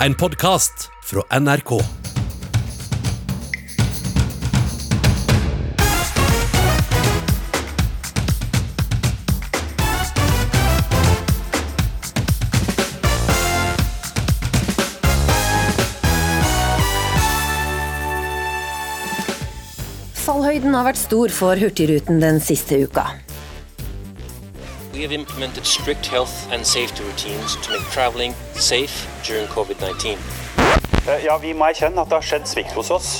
En podkast fra NRK. Fallhøyden har vært stor for Hurtigruten den siste uka. We have implemented strict health and safety routines to make traveling safe during COVID-19. Eh, Ja, vi må erkjenne at det har skjedd svikt hos oss.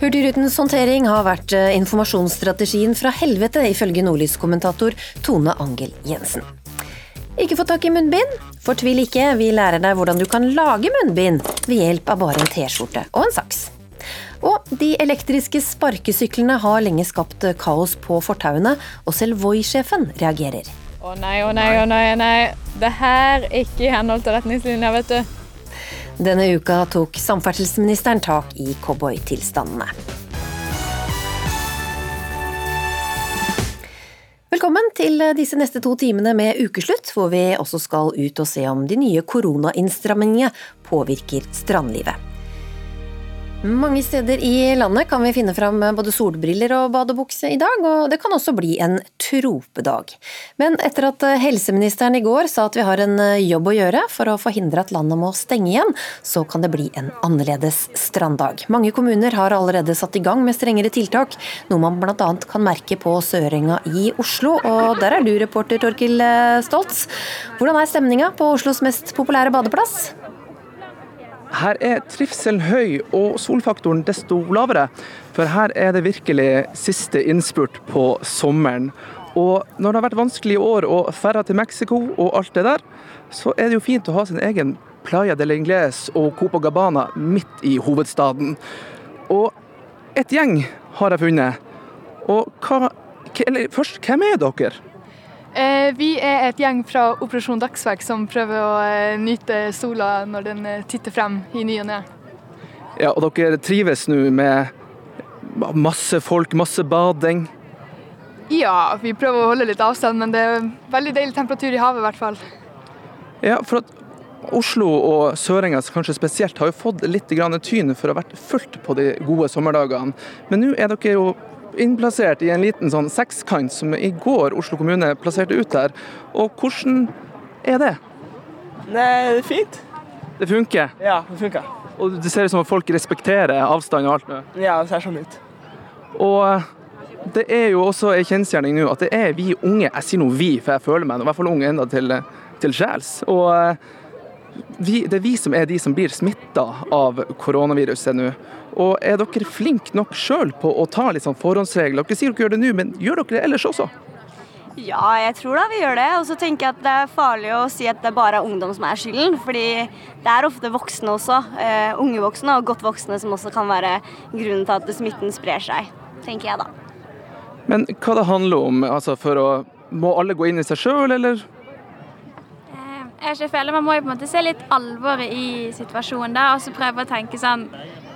Hurtigrutens håndtering har vært eh, informasjonsstrategien fra helvete, ifølge Nordlys-kommentator Tone Angel Jensen. Ikke få tak i munnbind? Fortvil ikke, vi lærer deg hvordan du kan lage munnbind ved hjelp av bare en T-skjorte og en saks. Og de elektriske sparkesyklene har lenge skapt kaos på fortauene, og selv Voi-sjefen reagerer. Å nei, å nei, å nei, nei. Det her er ikke i henhold til retningslinja, vet du. Denne uka tok samferdselsministeren tak i cowboytilstandene. Velkommen til disse neste to timene med ukeslutt, hvor vi også skal ut og se om de nye koronainnstrammingene påvirker strandlivet. Mange steder i landet kan vi finne fram både solbriller og badebukse i dag, og det kan også bli en tropedag. Men etter at helseministeren i går sa at vi har en jobb å gjøre for å forhindre at landet må stenge igjen, så kan det bli en annerledes stranddag. Mange kommuner har allerede satt i gang med strengere tiltak, noe man bl.a. kan merke på Sørenga i Oslo, og der er du reporter Torkil Stoltz. Hvordan er stemninga på Oslos mest populære badeplass? Her er trivselen høy og solfaktoren desto lavere, for her er det virkelig siste innspurt på sommeren. Og når det har vært vanskelig i år og ferda til Mexico og alt det der, så er det jo fint å ha sin egen Playa del Ingles og Copa Gabana midt i hovedstaden. Og et gjeng har jeg funnet. Og hva Eller først, hvem er dere? Eh, vi er et gjeng fra Operasjon Dagsverk som prøver å eh, nyte sola når den eh, titter frem i ny og ne. Ja, og dere trives nå med masse folk, masse bading. Ja, vi prøver å holde litt avstand, men det er veldig deilig temperatur i havet i hvert fall. Ja, for at Oslo og Sørenga kanskje spesielt har jo fått litt tyn for å ha vært fullt på de gode sommerdagene. Men nå er dere jo innplassert i en liten sånn sekskant som i går Oslo kommune plasserte ut der. Og hvordan er det? Nei, det er fint. Det funker? Ja, det funker. Og det ser ut som at folk respekterer avstand og alt nå? Ja, det ser sånn ut. Og det er jo også en kjensgjerning nå at det er vi unge, jeg sier nå vi, for jeg føler meg i hvert fall ung enda til, til sjels. Og vi, det er vi som er de som blir smitta av koronaviruset nå. Og er dere flinke nok sjøl på å ta litt sånn forhåndsregler? Dere sier dere gjør det nå, men gjør dere det ellers også? Ja, jeg tror da vi gjør det. Og så tenker jeg at det er farlig å si at det bare er ungdom som er skylden. Fordi det er ofte voksne også, uh, unge voksne og godt voksne, som også kan være grunnen til at smitten sprer seg. Tenker jeg da. Men hva det handler om? Altså for å Må alle gå inn i seg sjøl, eller? Jeg ikke føler Man må jo på en måte se litt alvoret i situasjonen da, og så prøve å tenke sånn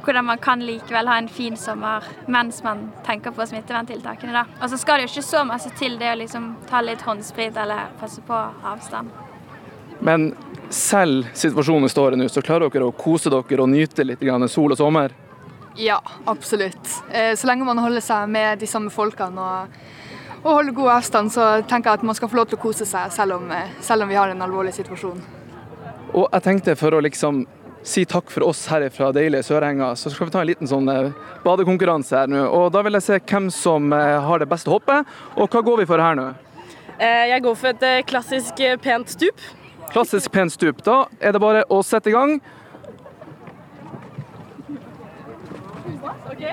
hvordan man kan likevel ha en fin sommer mens man tenker på smitteverntiltakene. da. Og så skal det jo ikke så masse til det å liksom ta litt håndsprit eller passe på avstand. Men selv situasjonen står i nå, så klarer dere å kose dere og nyte litt grann sol og sommer? Ja, absolutt. Eh, Så lenge man holder seg med de samme folkene og, og holde god avstand, så tenker jeg at man skal få lov til å kose seg, selv om, eh, selv om vi har en alvorlig situasjon. Og jeg tenkte for å liksom si takk for oss her fra deilige Sørenga, så skal vi ta en liten sånn eh, badekonkurranse her nå. Og da vil jeg se hvem som eh, har det beste hoppet. Og hva går vi for her nå? Eh, Jeg går for et klassisk pent stup. Klassisk pent stup. Da er det bare å sette i gang.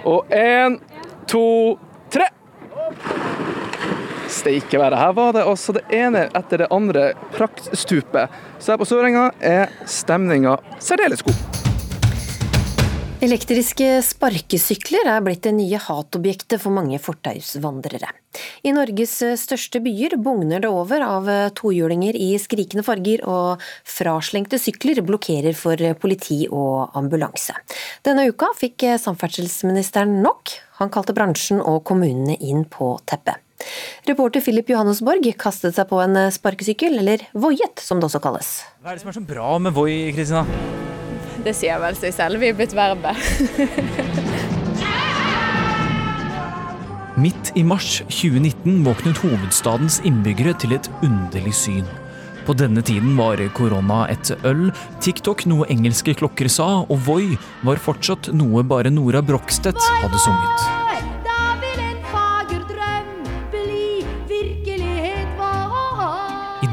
Og én, to, tre. Steike det Her var det altså det ene etter det andre praktstupet. Så her på Sørenga er stemninga særdeles god. Elektriske sparkesykler er blitt det nye hatobjektet for mange fortausvandrere. I Norges største byer bugner det over av tohjulinger i skrikende farger, og fraslengte sykler blokkerer for politi og ambulanse. Denne uka fikk samferdselsministeren nok. Han kalte bransjen og kommunene inn på teppet. Reporter Philip Johannesborg kastet seg på en sparkesykkel, eller voiet som det også kalles. Hva er det som er så bra med Voi, Kristina? Det sier vel seg selv, vi er blitt verbet. Midt i mars 2019 våknet hovedstadens innbyggere til et underlig syn. På denne tiden var korona et øl, TikTok noe engelske klokker sa, og Voi var fortsatt noe bare Nora Brokstedt hadde sunget.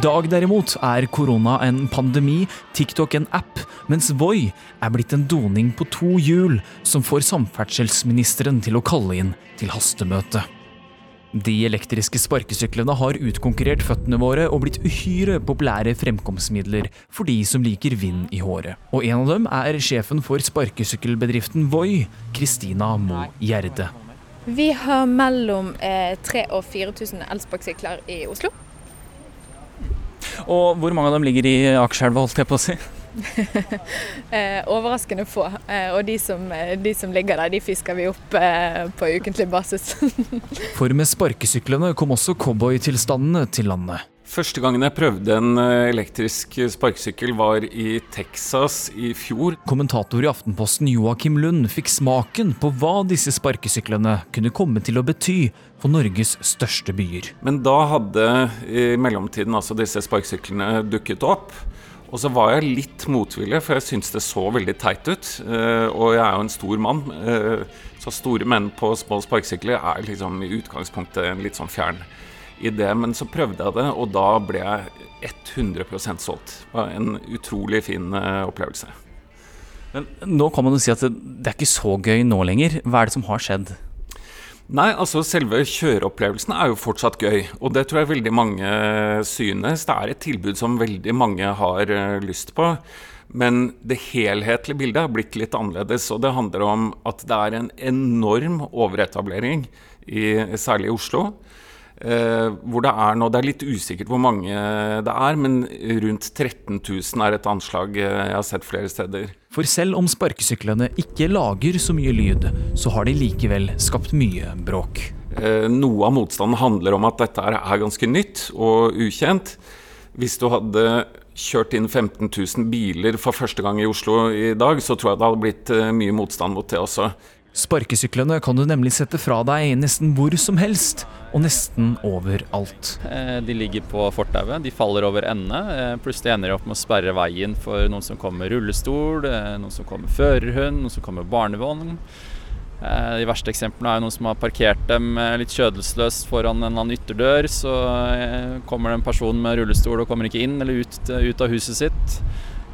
Dag derimot er korona en pandemi, TikTok en app, mens Voi er blitt en doning på to hjul som får samferdselsministeren til å kalle inn til hastemøte. De elektriske sparkesyklene har utkonkurrert føttene våre og blitt uhyre populære fremkomstmidler for de som liker vind i håret. Og en av dem er sjefen for sparkesykkelbedriften Voi, Kristina Mo Gjerde. Vi har mellom eh, 3000 og 4000 elsparkesykler i Oslo. Og hvor mange av dem ligger i Akerselva, holdt jeg på å si? eh, overraskende få. Eh, og de som, eh, de som, ligger der, de fisker vi opp eh, på ukentlig basis. For med sparkesyklene kom også cowboytilstandene til landet. Første gangen jeg prøvde en eh, elektrisk sparkesykkel var i Texas i fjor. Kommentator i Aftenposten Joakim Lund fikk smaken på hva disse sparkesyklene kunne komme til å bety for Norges største byer. Men da hadde i mellomtiden altså disse sparkesyklene dukket opp. Og så var jeg litt motvillig, for jeg syntes det så veldig teit ut. Eh, og jeg er jo en stor mann, eh, så store menn på små sparkesykler er liksom i utgangspunktet en litt sånn fjern idé, men så prøvde jeg det, og da ble jeg 100 solgt. Det var en utrolig fin uh, opplevelse. Men nå kan man jo si at det, det er ikke så gøy nå lenger. Hva er det som har skjedd? Nei, altså selve kjøreopplevelsen er jo fortsatt gøy, og det tror jeg veldig mange synes. Det er et tilbud som veldig mange har uh, lyst på. Men det helhetlige bildet har blitt litt annerledes, og det handler om at det er en enorm overetablering, i, særlig i Oslo. Eh, hvor det er nå Det er litt usikkert hvor mange det er, men rundt 13 000 er et anslag eh, jeg har sett flere steder. For selv om sparkesyklene ikke lager så mye lyd, så har de likevel skapt mye bråk. Eh, noe av motstanden handler om at dette er ganske nytt og ukjent. Hvis du hadde kjørt inn 15 000 biler for første gang i Oslo i dag, så tror jeg det hadde blitt mye motstand mot det også. Sparkesyklene kan du nemlig sette fra deg nesten hvor som helst, og nesten overalt. Eh, de ligger på fortauet, de faller over ende. Pluss plutselig ender de opp med å sperre veien for noen som kommer med rullestol, eh, noen som kommer med førerhund, noen som kommer med barnevogn. De verste eksemplene er jo noen som har parkert dem litt kjødelsløst foran en eller annen ytterdør. Så kommer det en person med rullestol og kommer ikke inn eller ut, ut av huset sitt.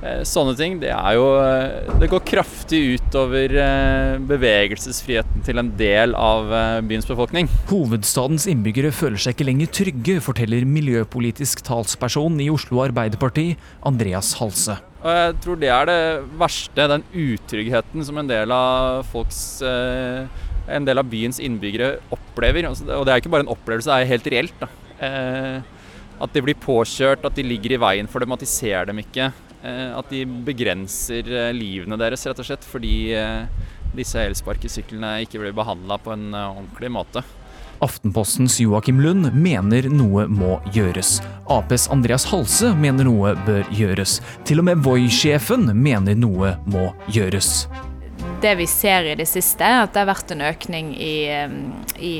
Eh, sånne ting. Det er jo eh, Det går kraftig utover eh, bevegelsesfriheten til en del av byens befolkning. Hovedstadens innbyggere føler seg ikke lenger trygge, forteller miljøpolitisk talsperson i Oslo Arbeiderparti, Andreas Halse. Og jeg tror det er det verste, den utryggheten som en del av folks En del av byens innbyggere opplever. Altså, og det er ikke bare en opplevelse, det er helt reelt. Da. At de blir påkjørt, at de ligger i veien for dem, at de ser dem ikke. Eh, at de begrenser eh, livene deres, rett og slett, fordi eh, disse elsparkesyklene ikke blir behandla på en ordentlig måte. Aftenpostens Joakim Lund mener noe må gjøres. Aps Andreas Halse mener noe bør gjøres. Til og med Voi-sjefen mener noe må gjøres. Det vi ser i det siste, er at det har vært en økning i, i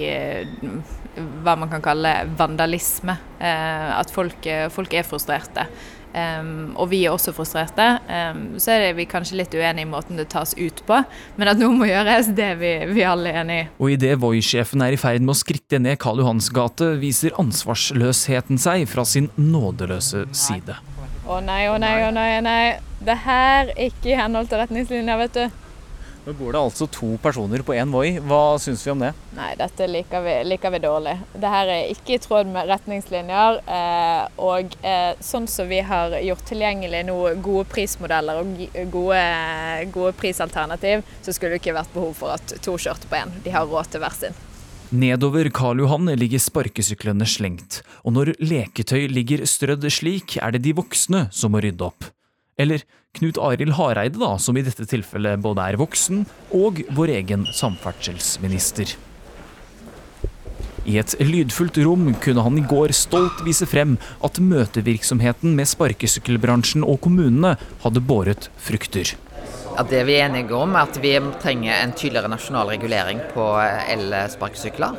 hva man kan kalle vandalisme. At folk, folk er frustrerte. Um, og vi er også frustrerte. Um, så er det vi kanskje litt uenige i måten det tas ut på, men at noe må gjøres, det er vi, vi alle enig i. Og idet Voi-sjefen er i ferd med å skritte ned Karl Johans gate, viser ansvarsløsheten seg fra sin nådeløse side. Å nei, å nei, å nei, nei. Det her er ikke i henhold til retningslinja, vet du. Nå bor det altså to personer på én Voi. Hva syns vi om det? Nei, dette liker vi, liker vi dårlig. Dette er ikke i tråd med retningslinjer. Eh, og eh, sånn som vi har gjort tilgjengelig nå gode prismodeller og gode, gode prisalternativ, så skulle det ikke vært behov for at to kjørte på én. De har råd til hver sin. Nedover Karl Johan ligger sparkesyklene slengt, og når leketøy ligger strødd slik, er det de voksne som må rydde opp. Eller Knut Arild Hareide, da, som i dette tilfellet både er voksen og vår egen samferdselsminister. I et lydfullt rom kunne han i går stolt vise frem at møtevirksomheten med sparkesykkelbransjen og kommunene hadde båret frukter. Ja, det vi er enige om, er at vi trenger en tydeligere nasjonal regulering på elsparkesykler.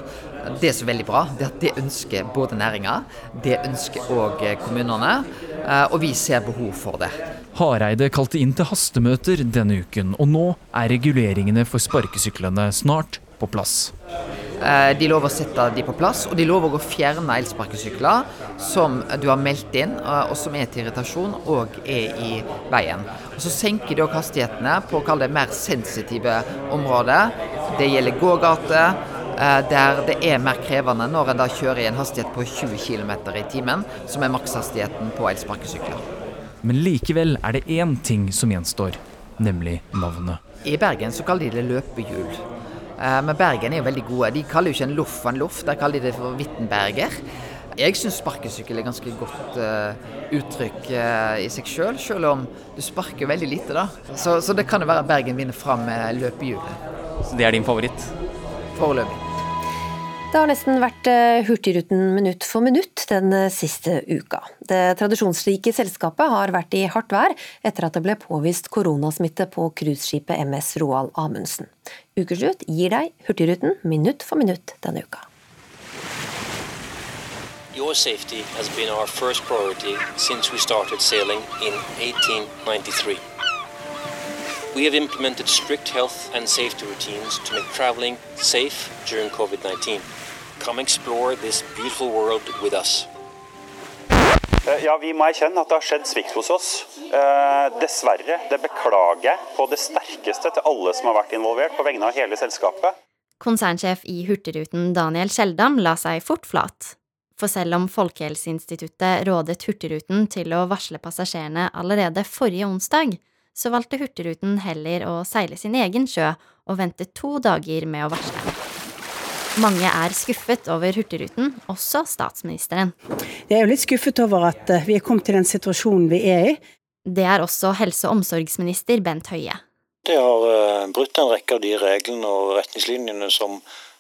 Det som er veldig bra, det at det ønsker både næringa, det ønsker òg kommunene, og vi ser behov for det. Hareide kalte inn til hastemøter denne uken, og nå er reguleringene for sparkesyklene snart på plass. Eh, de lover å sette de på plass, og de lover å fjerne elsparkesykler som du har meldt inn, eh, og som er til irritasjon og er i veien. Og Så senker de òg hastighetene på å det mer sensitive områder. Det gjelder gågater, eh, der det er mer krevende når en da kjører i en hastighet på 20 km i timen, som er makshastigheten på elsparkesykler. Men likevel er det én ting som gjenstår, nemlig navnet. I Bergen så kaller de det løpehjul. Eh, men Bergen er jo veldig gode. De kaller jo ikke en loff en loff, der kaller de det for Wittenberger. Jeg syns sparkesykkel er ganske godt uh, uttrykk uh, i seg sjøl, selv om du sparker veldig lite, da. Så, så det kan jo være at Bergen vinner fram med løpehjulet. Så det er din favoritt? Foreløpig. Det har nesten vært Hurtigruten minutt for minutt den siste uka. Det tradisjonsrike selskapet har vært i hardt vær etter at det ble påvist koronasmitte på cruiseskipet MS Roald Amundsen. Ukeslutt gir deg Hurtigruten minutt for minutt denne uka. Your safety has been our first priority since we started sailing in 1893. We have implemented strict health and safety routines to make traveling safe during COVID 19. Come explore this beautiful world with us. Eh, ja, Vi må erkjenne at det har skjedd svikt hos oss. Eh, dessverre. Det beklager jeg på det sterkeste til alle som har vært involvert, på vegne av hele selskapet. Konsernsjef i Hurtigruten Daniel Skjeldam la seg fort flat. For selv om Folkehelseinstituttet rådet Hurtigruten til å varsle passasjerene allerede forrige onsdag, så valgte Hurtigruten heller å seile sin egen sjø og vente to dager med å varsle. Mange er skuffet over Hurtigruten, også statsministeren. Jeg er jo litt skuffet over at eh, vi er kommet til den situasjonen vi er i. Det er også helse- og omsorgsminister Bent Høie. Det har eh, brutt en rekke av de reglene og retningslinjene som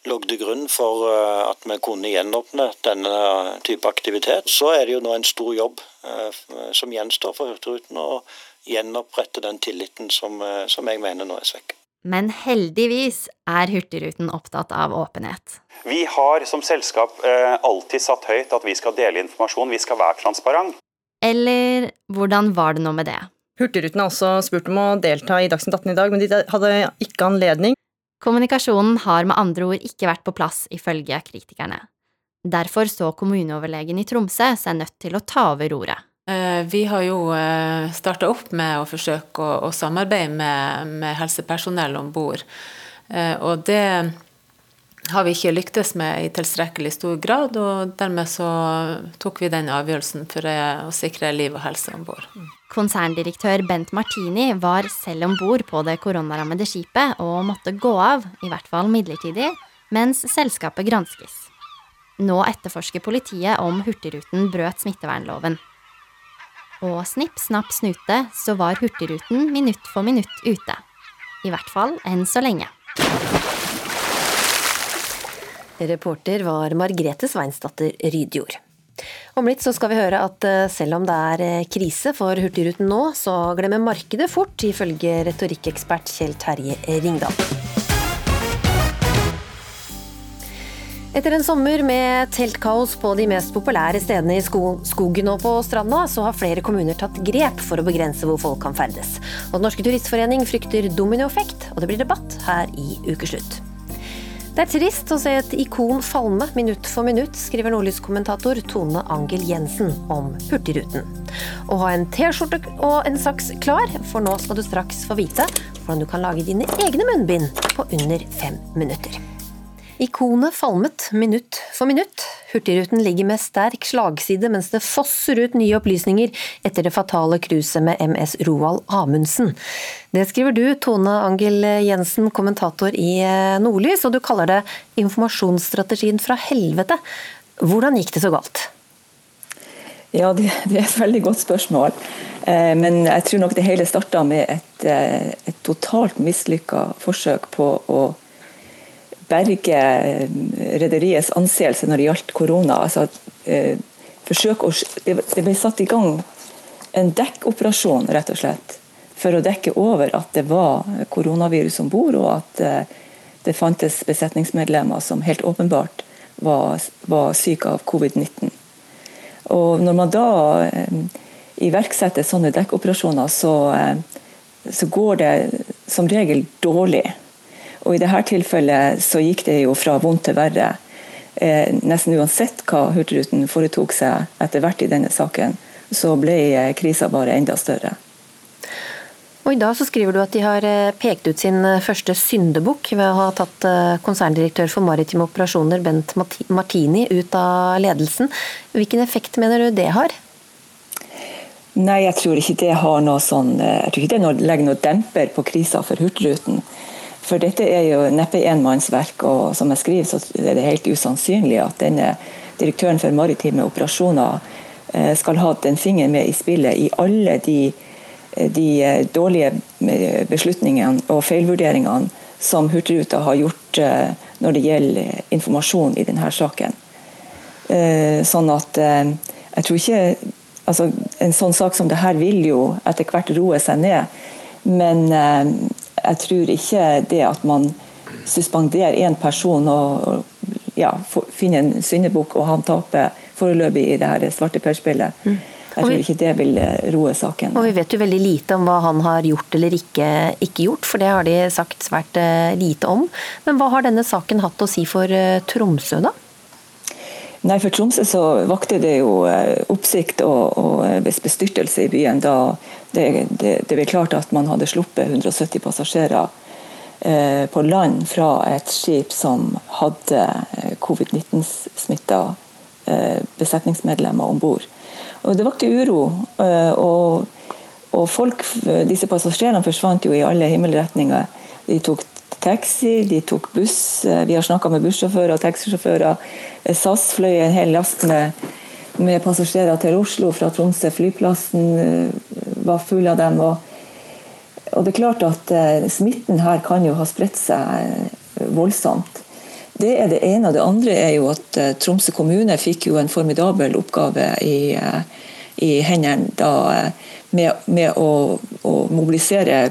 lå til grunn for eh, at vi kunne gjenåpne denne type aktivitet. Så er det jo nå en stor jobb som gjenstår for Hurtigruten å gjenopprette den tilliten som, som jeg mener nå er svekket. Men heldigvis er Hurtigruten opptatt av åpenhet. Vi har som selskap eh, alltid satt høyt at vi skal dele informasjon, vi skal være transparent. Eller hvordan var det nå med det? Hurtigruten har også spurt om å delta i Dagsnytt 18 i dag, men de hadde ikke anledning. Kommunikasjonen har med andre ord ikke vært på plass, ifølge kritikerne. Derfor så kommuneoverlegen i Tromsø seg nødt til å ta over roret. Eh, vi har jo eh, starta opp med å forsøke å, å samarbeide med, med helsepersonell om bord. Eh, og det har vi ikke lyktes med i tilstrekkelig stor grad, og dermed så tok vi den avgjørelsen for å sikre liv og helse om bord. Konserndirektør Bent Martini var selv om bord på det koronarammede skipet og måtte gå av, i hvert fall midlertidig, mens selskapet granskes. Nå etterforsker politiet om Hurtigruten brøt smittevernloven. Og snipp, snapp, snute, så var Hurtigruten minutt for minutt ute. I hvert fall enn så lenge. Reporter var Margrethe Sveinsdatter Rydjord. Om litt så skal vi høre at eh, selv om det er eh, krise for Hurtigruten nå, så glemmer markedet fort, ifølge retorikkekspert Kjell Terje Ringdal. Etter en sommer med teltkaos på de mest populære stedene i skogen og på stranda, så har flere kommuner tatt grep for å begrense hvor folk kan ferdes. Og Den norske turistforening frykter dominoeffekt, og det blir debatt her i Ukeslutt. Det er trist å se et ikon falme minutt for minutt, skriver Nordlyskommentator Tone Angel Jensen om Hurtigruten. Å ha en T-skjorte og en saks klar, for nå skal du straks få vite hvordan du kan lage dine egne munnbind på under fem minutter. Ikonet falmet minutt for minutt. Hurtigruten ligger med sterk slagside mens det fosser ut nye opplysninger etter det fatale cruiset med MS Roald Amundsen. Det skriver du, Tone Angel Jensen, kommentator i eh, Nordlys, og du kaller det informasjonsstrategien fra helvete. Hvordan gikk det så galt? Ja, det, er et veldig godt spørsmål. Eh, men jeg tror nok det hele starta med et, eh, et totalt mislykka forsøk på å berge rederiets anseelse når det gjaldt korona. Altså, å, det ble satt i gang en dekkoperasjon, rett og slett, for å dekke over at det var koronavirus om bord, og at det fantes besetningsmedlemmer som helt åpenbart var, var syke av covid-19. Og Når man da eh, iverksetter sånne dekkoperasjoner, så, eh, så, går det som regel dårlig. Og I dette tilfellet så gikk det jo fra vondt til verre. Eh, nesten uansett hva Hurtigruten foretok seg etter hvert i denne saken, så ble eh, krisa bare enda større. Og I dag så skriver du at de har eh, pekt ut sin eh, første syndebukk ved å ha tatt konserndirektør for maritime operasjoner Bent Martini ut av ledelsen. Hvilken effekt mener du det har? Nei, jeg tror ikke det har noe sånn Jeg tror ikke det legger noe demper på krisa for Hurtigruten. For dette er jo neppe enmannsverk, og som jeg skriver, så er det helt usannsynlig at denne direktøren for maritime operasjoner skal ha hatt en finger med i spillet i alle de de eh, dårlige eh, beslutningene og feilvurderingene som Hurtigruta har gjort eh, når det gjelder informasjon i denne saken. Sånn at jeg tror ikke altså En sånn sak som det her vil jo etter hvert roe seg ned. Men jeg tror ikke det at man suspenderer én person og ja, finner en syndebukk og han taper foreløpig i det her svarteperspillet. Mm jeg tror ikke det vil eh, roe saken. Og Vi vet jo veldig lite om hva han har gjort eller ikke, ikke gjort, for det har de sagt svært eh, lite om. Men hva har denne saken hatt å si for eh, Tromsø, da? Nei, For Tromsø så vakte det jo oppsikt og, og bestyrtelse i byen da det, det, det ble klart at man hadde sluppet 170 passasjerer eh, på land fra et skip som hadde covid-19-smitta eh, besetningsmedlemmer om bord. Det vakte uro. Eh, og, og folk, disse passasjerene forsvant jo i alle himmelretninger. De tok taxi, de tok buss. Eh, vi har snakka med bussjåfører og taxisjåfører. Eh, SAS fløy en hel last med, med passasjerer til Oslo fra Tromsø. Flyplassen var full av dem. Og, og det er klart at smitten her kan jo ha spredt seg voldsomt. Det er det ene. og Det andre er jo at uh, Tromsø kommune fikk jo en formidabel oppgave i, i hendene da, med, med å, å, mobilisere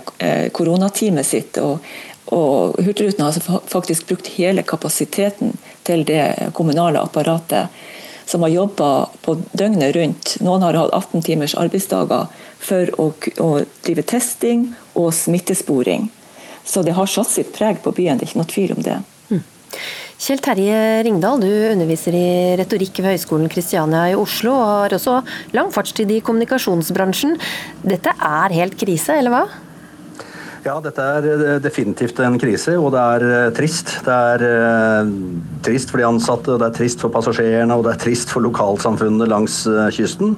koronateamet sitt. og, og Hurtigruten har faktisk brukt hele kapasiteten til det kommunale apparatet som har jobba på døgnet rundt. Noen har hatt 18 timers arbeidsdager for å, å drive testing og smittesporing. Så det har satt sitt preg på byen, det er ikke noe tvil om det. Kjell Terje Ringdal, du underviser i retorikk ved Høgskolen Kristiania i Oslo, og har også lang fartstid i kommunikasjonsbransjen. Dette er helt krise, eller hva? Ja, dette er eh, definitivt en krise, og det er eh, trist. Det er uh, trist for de ansatte, og det er trist for passasjerene og det er trist for lokalsamfunnene langs kysten.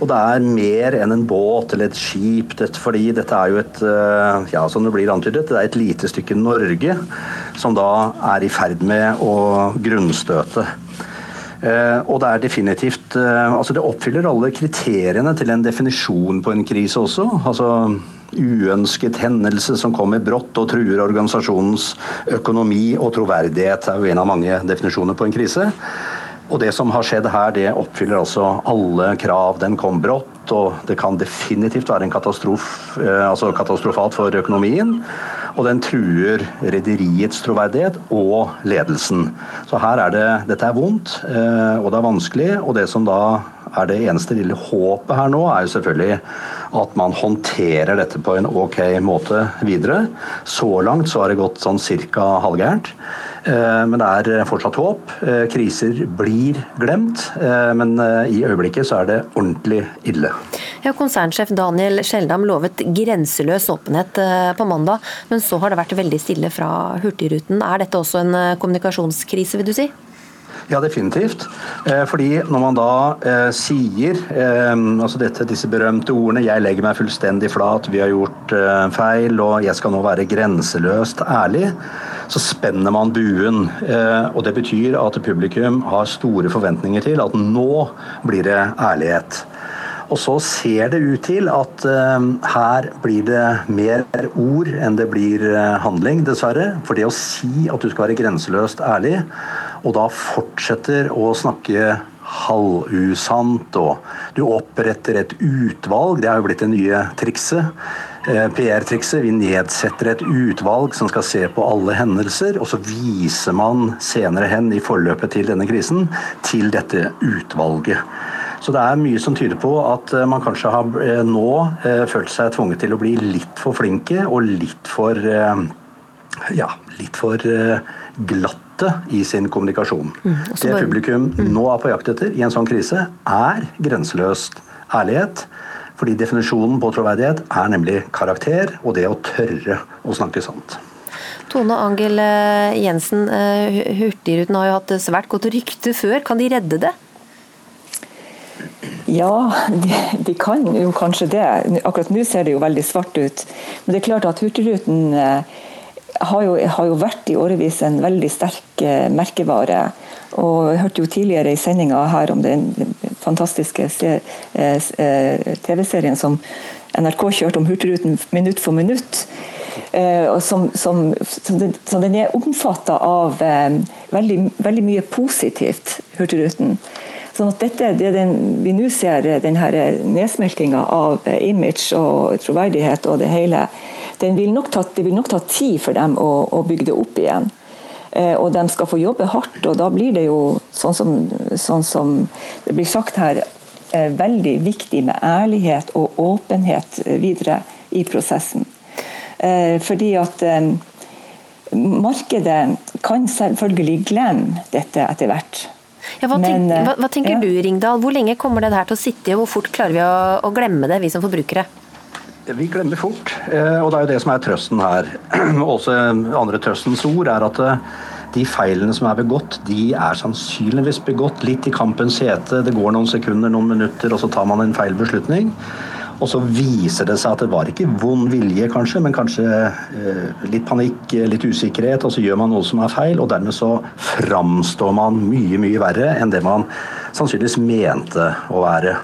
Og det er mer enn en båt eller et skip, fordi dette er jo et ja, som det blir antydet, det er et lite stykke Norge som da er i ferd med å grunnstøte. Uh, og det er definitivt uh, Altså det oppfyller alle kriteriene til en definisjon på en krise også. Altså uønsket hendelse som kommer brått og truer organisasjonens økonomi og troverdighet, er jo en av mange definisjoner på en krise. Og det som har skjedd her, det oppfyller altså alle krav. Den kom brått, og det kan definitivt være en katastrof, eh, altså katastrofalt for økonomien. Og den truer rederiets troverdighet og ledelsen. Så her er det Dette er vondt, eh, og det er vanskelig. Og det som da er det eneste lille håpet her nå, er jo selvfølgelig at man håndterer dette på en ok måte videre. Så langt så har det gått sånn cirka halvgærent. Eh, men det er fortsatt håp. Eh, kriser blir glemt, eh, men i øyeblikket så er det ordentlig ille. Ja, konsernsjef Daniel Skjeldam lovet grenseløs åpenhet på mandag, men så har det vært veldig stille fra Hurtigruten. Er dette også en kommunikasjonskrise, vil du si? Ja, definitivt. Eh, fordi når man da eh, sier eh, altså dette, disse berømte ordene 'jeg legger meg fullstendig flat, vi har gjort feil', og 'jeg skal nå være grenseløst ærlig', så spenner man buen. Og det betyr at publikum har store forventninger til at nå blir det ærlighet. Og så ser det ut til at uh, her blir det mer ord enn det blir uh, handling, dessverre. For det å si at du skal være grenseløst ærlig, og da fortsetter å snakke halvusant, og du oppretter et utvalg, det er jo blitt det nye trikset. Eh, PR-trikset. Vi nedsetter et utvalg som skal se på alle hendelser, og så viser man senere hen i forløpet til denne krisen til dette utvalget. Så det er mye som tyder på at eh, man kanskje har eh, nå følt seg tvunget til å bli litt for flinke og litt for ja, litt for glatte i sin kommunikasjon. Mm, det publikum mm. nå er på jakt etter i en sånn krise, er grenseløst ærlighet. Fordi definisjonen på troverdighet er nemlig karakter og det å tørre å snakke sant. Tone Angel eh, Jensen, eh, Hurtigruten har jo hatt svært godt rykte før. Kan de redde det? Ja, de, de, kan jo kanskje det. Akkurat nå ser det jo veldig svart ut. Men det er klart at Hurtigruten eh, har jo, har jo vært i årevis en veldig sterk merkevare. Og jeg hørte jo tidligere i sendinga her om den fantastiske eh, eh, TV-serien som NRK kjørte om Hurtigruten minutt for minutt. Eh, som, som, som, den, som den er omfatta av veldig, veldig, mye positivt, Hurtigruten. Sånn at dette, det den, Vi nå ser den nedsmeltinga av image og troverdighet og det hele. Vil ta, det vil nok ta tid for dem å, å bygge det opp igjen. Eh, og de skal få jobbe hardt. og Da blir det jo, sånn som, sånn som det blir sagt her, eh, veldig viktig med ærlighet og åpenhet videre i prosessen. Eh, fordi at markedet kan selvfølgelig glemme dette etter hvert. Ja, hva, tenk, hva, hva, tenker ja. du Ringdal, hvor lenge kommer det her til å sitte og hvor fort klarer vi å, å glemme det, vi som forbrukere? Vi glemmer fort, eh, og det er jo det som er trøsten her. Også andre trøstens ord er at eh, de feilene som er begått, de er sannsynligvis begått litt i kampens hete. Det går noen sekunder, noen minutter, og så tar man en feil beslutning. Og så viser det seg at det var ikke vond vilje, kanskje, men kanskje eh, litt panikk, litt usikkerhet, og så gjør man noe som er feil, og dermed så framstår man mye, mye verre enn det man sannsynligvis mente å være.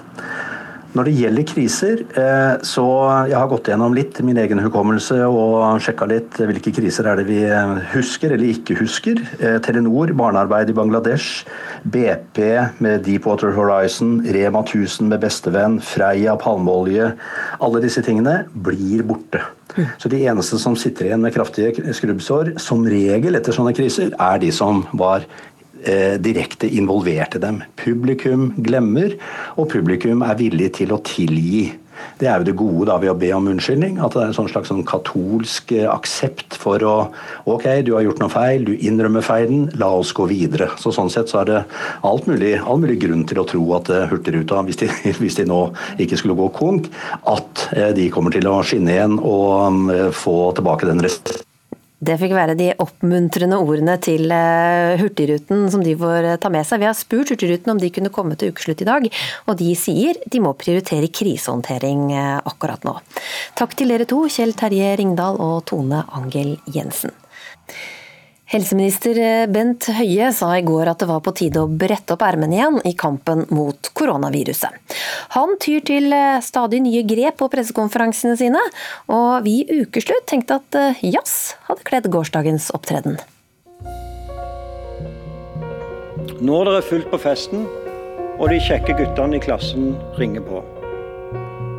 Når det gjelder kriser, eh, så jeg har gått gjennom litt min egen hukommelse og sjekka litt hvilke kriser er det vi husker eller ikke husker. Eh, Telenor, barnearbeid i Bangladesh, BP med Deepwater Horizon, Rema 1000 med bestevenn, Freia palmeolje. Alle disse tingene blir borte. Så de eneste som sitter igjen med kraftige skrubbsår, som regel etter sånne kriser, er de som var eh, direkte involverte dem. Publikum glemmer, og publikum er villig til å tilgi. Det er jo det gode da ved å be om unnskyldning. At det er en sånn slags sånn katolsk eh, aksept for å Ok, du har gjort noe feil, du innrømmer feilen, la oss gå videre. Så Sånn sett så er det alt mulig, all mulig grunn til å tro at uh, Hurtigruta, hvis de, hvis de, nå ikke skulle gå konk, at de kommer til å skinne igjen og um, få tilbake den resten det fikk være de oppmuntrende ordene til eh, Hurtigruten som de får eh, ta med seg. Vi har spurt Hurtigruten om de kunne komme til ukeslutt i dag, og de sier de må prioritere krisehåndtering eh, akkurat nå. Takk til dere to, Kjell Terje Ringdal og Tone Angel Jensen. Helseminister Bent Høie sa i går at det var på tide å brette opp ermene igjen i kampen mot koronaviruset. Han tyr til stadig nye grep på pressekonferansene sine, og vi i Ukeslutt tenkte at eh, jazz hadde kledd gårsdagens opptreden. Når det er fullt på festen, og de kjekke guttene i klassen ringer på.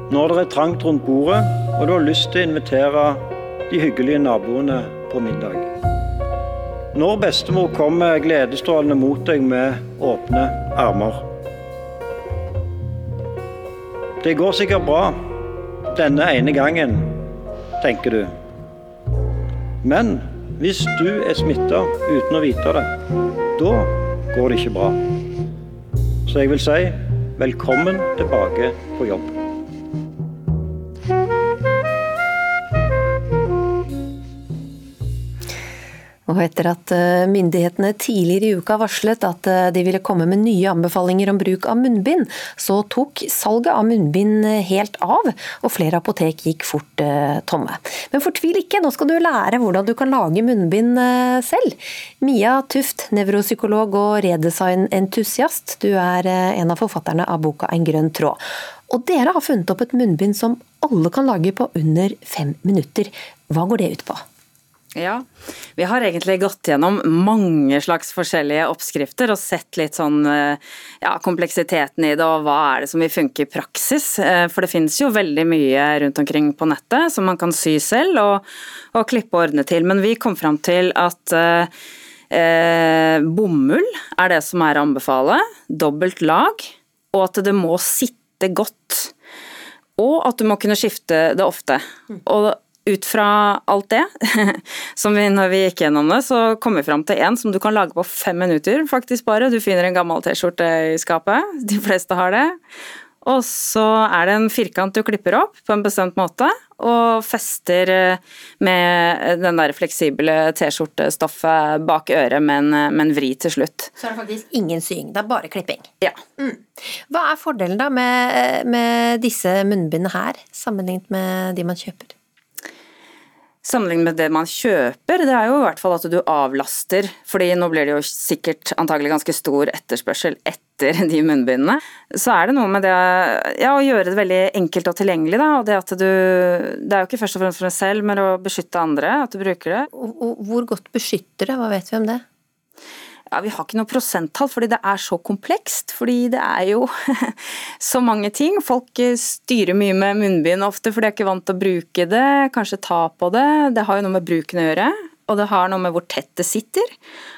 Når det er trangt rundt bordet, og du har lyst til å invitere de hyggelige naboene på middag. Når bestemor kommer gledesstrålende mot deg med åpne armer. Det går sikkert bra denne ene gangen, tenker du. Men hvis du er smitta uten å vite det, da går det ikke bra. Så jeg vil si velkommen tilbake på jobb. Og etter at eh, myndighetene tidligere i uka varslet at eh, de ville komme med nye anbefalinger om bruk av munnbind, så tok salget av munnbind helt av, og flere apotek gikk fort eh, tomme. Men fortvil ikke, nå skal du lære hvordan du kan lage munnbind selv. Mia Tuft, nevropsykolog og redesignentusiast, du er en av forfatterne av boka En grønn tråd. Og dere har funnet opp et munnbind som alle kan lage på under fem minutter. Hva går det ut på? Ja, vi har egentlig gått gjennom mange slags forskjellige oppskrifter og sett litt sånn ja, kompleksiteten i det og hva er det som vil funke i praksis. Eh, for det finnes jo veldig mye rundt omkring på nettet som man kan sy selv og, og klippe og ordne til. Men vi kom fram til at eh, bomull er det som er å anbefale. Dobbelt lag. Og at det må sitte godt. Og at du må kunne skifte det ofte. Og ut fra alt det, som vi, når vi gikk gjennom det, så kom vi fram til en som du kan lage på fem minutter, faktisk bare. Du finner en gammel T-skjorte i skapet. De fleste har det. Og så er det en firkant du klipper opp på en bestemt måte, og fester eh, med den der fleksible T-skjortestoffet bak øret med en, med en, vri til slutt. Så er det faktisk ingen sying, det er bare klipping? Ja. Mm. Hva er fordelen da med, med disse munnbindene her, sammenlignet med de man kjøper? Sammenlignet med det man kjøper, det er jo i hvert fall at du avlaster. fordi nå blir det jo sikkert antagelig ganske stor etterspørsel etter de munnbindene. Så er det noe med det ja, å gjøre det veldig enkelt og tilgjengelig. Da, og det at du Det er jo ikke først og fremst for deg selv, men å beskytte andre, at du bruker det. Hvor godt beskytter det, hva vet vi om det? Ja, Vi har ikke noe prosenttall fordi det er så komplekst. Fordi det er jo så mange ting. Folk eh, styrer mye med munnbind ofte for de er ikke vant til å bruke det. Kanskje ta på det. Det har jo noe med bruken å gjøre. Og det har noe med hvor tett det sitter,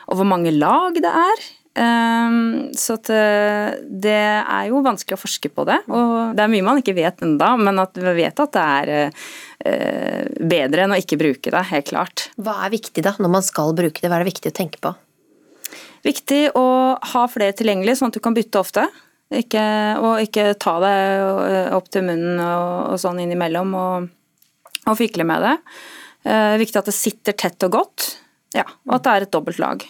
og hvor mange lag det er. Ehm, så eh, det er jo vanskelig å forske på det. Og det er mye man ikke vet enda, men at vi vet at det er eh, bedre enn å ikke bruke det, helt klart. Hva er viktig da, når man skal bruke det? Hva er det viktig å tenke på? Viktig å ha flere tilgjengelig, sånn at du kan bytte ofte. Ikke, og ikke ta det opp til munnen og, og sånn innimellom og, og fikle med det. Eh, viktig at det sitter tett og godt, ja, og at det er et dobbelt lag.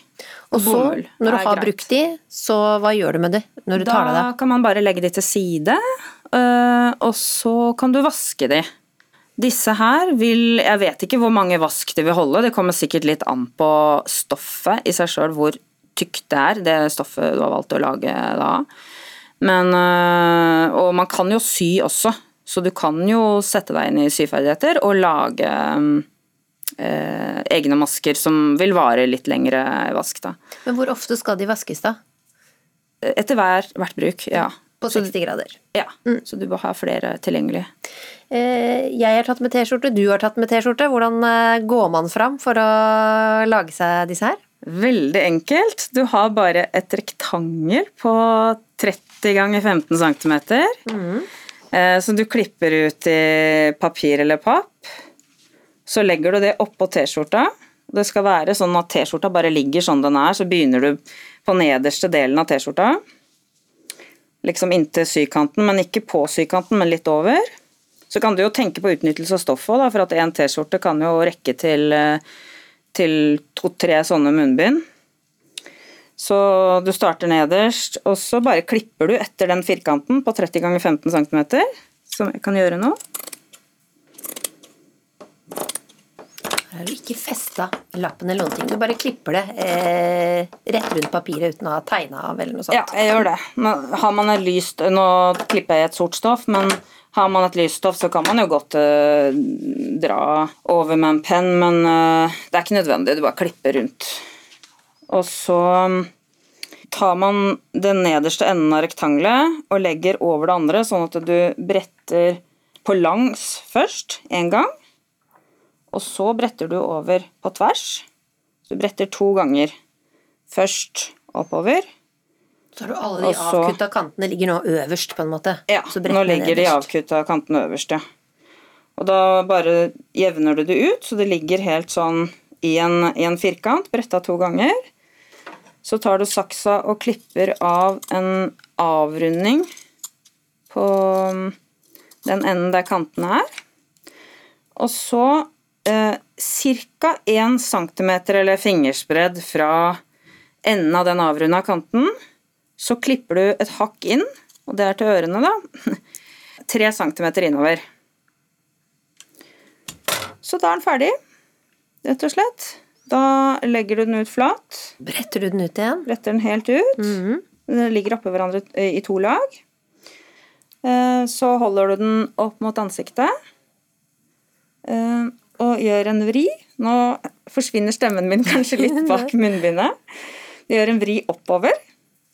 Og så, når du har greit. brukt de, så hva gjør du med de når du da tar det av? Da kan man bare legge de til side, eh, og så kan du vaske de. Disse her vil Jeg vet ikke hvor mange vask de vil holde, det kommer sikkert litt an på stoffet i seg sjøl, hvor tykt det er, det stoffet du har valgt å lage da. Men, øh, og man kan jo sy også, så du kan jo sette deg inn i syferdigheter og lage eh, egne masker som vil vare litt lengre vask. Da. Men hvor ofte skal de vaskes, da? Etter hver, hvert bruk, ja. På 60 grader? Ja, mm. så du bør ha flere tilgjengelig. Eh, jeg har tatt med T-skjorte, du har tatt med T-skjorte. Hvordan går man fram for å lage seg disse her? Veldig enkelt. Du har bare et rektangel på 30 ganger 15 cm. Mm. Som du klipper ut i papir eller papp. Så legger du det oppå T-skjorta. Det skal være sånn at T-skjorta bare ligger sånn den er, så begynner du på nederste delen av T-skjorta. Liksom inntil sykanten, men ikke på sykanten, men litt over. Så kan du jo tenke på utnyttelse av stoffet, for at en T-skjorte kan jo rekke til til to-tre sånne munnbind. Så du starter nederst, og så bare klipper du etter den firkanten på 30 ganger 15 cm, som jeg kan gjøre nå. Har du ikke festa lappen eller noen ting, du bare klipper det eh, rett rundt papiret uten å ha tegna av eller noe sånt. Ja, jeg gjør det. Har man et lyst Nå klipper jeg et sort stoff, men har man et lyst stoff, så kan man jo godt eh, dra over med en penn, men eh, det er ikke nødvendig. Du bare klipper rundt. Og så um, tar man den nederste enden av rektangelet og legger over det andre, sånn at du bretter på langs først én gang. Og så bretter du over på tvers. Så du bretter to ganger. Først oppover, så har du alle de så, avkutta kantene ligger nå øverst, på en måte? Ja, nå ligger de avkutta kantene øverst, ja. Og da bare jevner du det ut, så det ligger helt sånn i en, i en firkant, bretta to ganger. Så tar du saksa og klipper av en avrunding på um, den enden der kantene er. Og så eh, ca. 1 cm eller fingerspredd fra enden av den avrunda kanten så klipper du et hakk inn, og det er til ørene, da. Tre centimeter innover. Så da er den ferdig, rett og slett. Da legger du den ut flat. Bretter du den ut igjen? Bretter den helt ut. Mm -hmm. Den ligger oppå hverandre i to lag. Så holder du den opp mot ansiktet og gjør en vri. Nå forsvinner stemmen min kanskje litt bak munnbindet. Du gjør en vri oppover,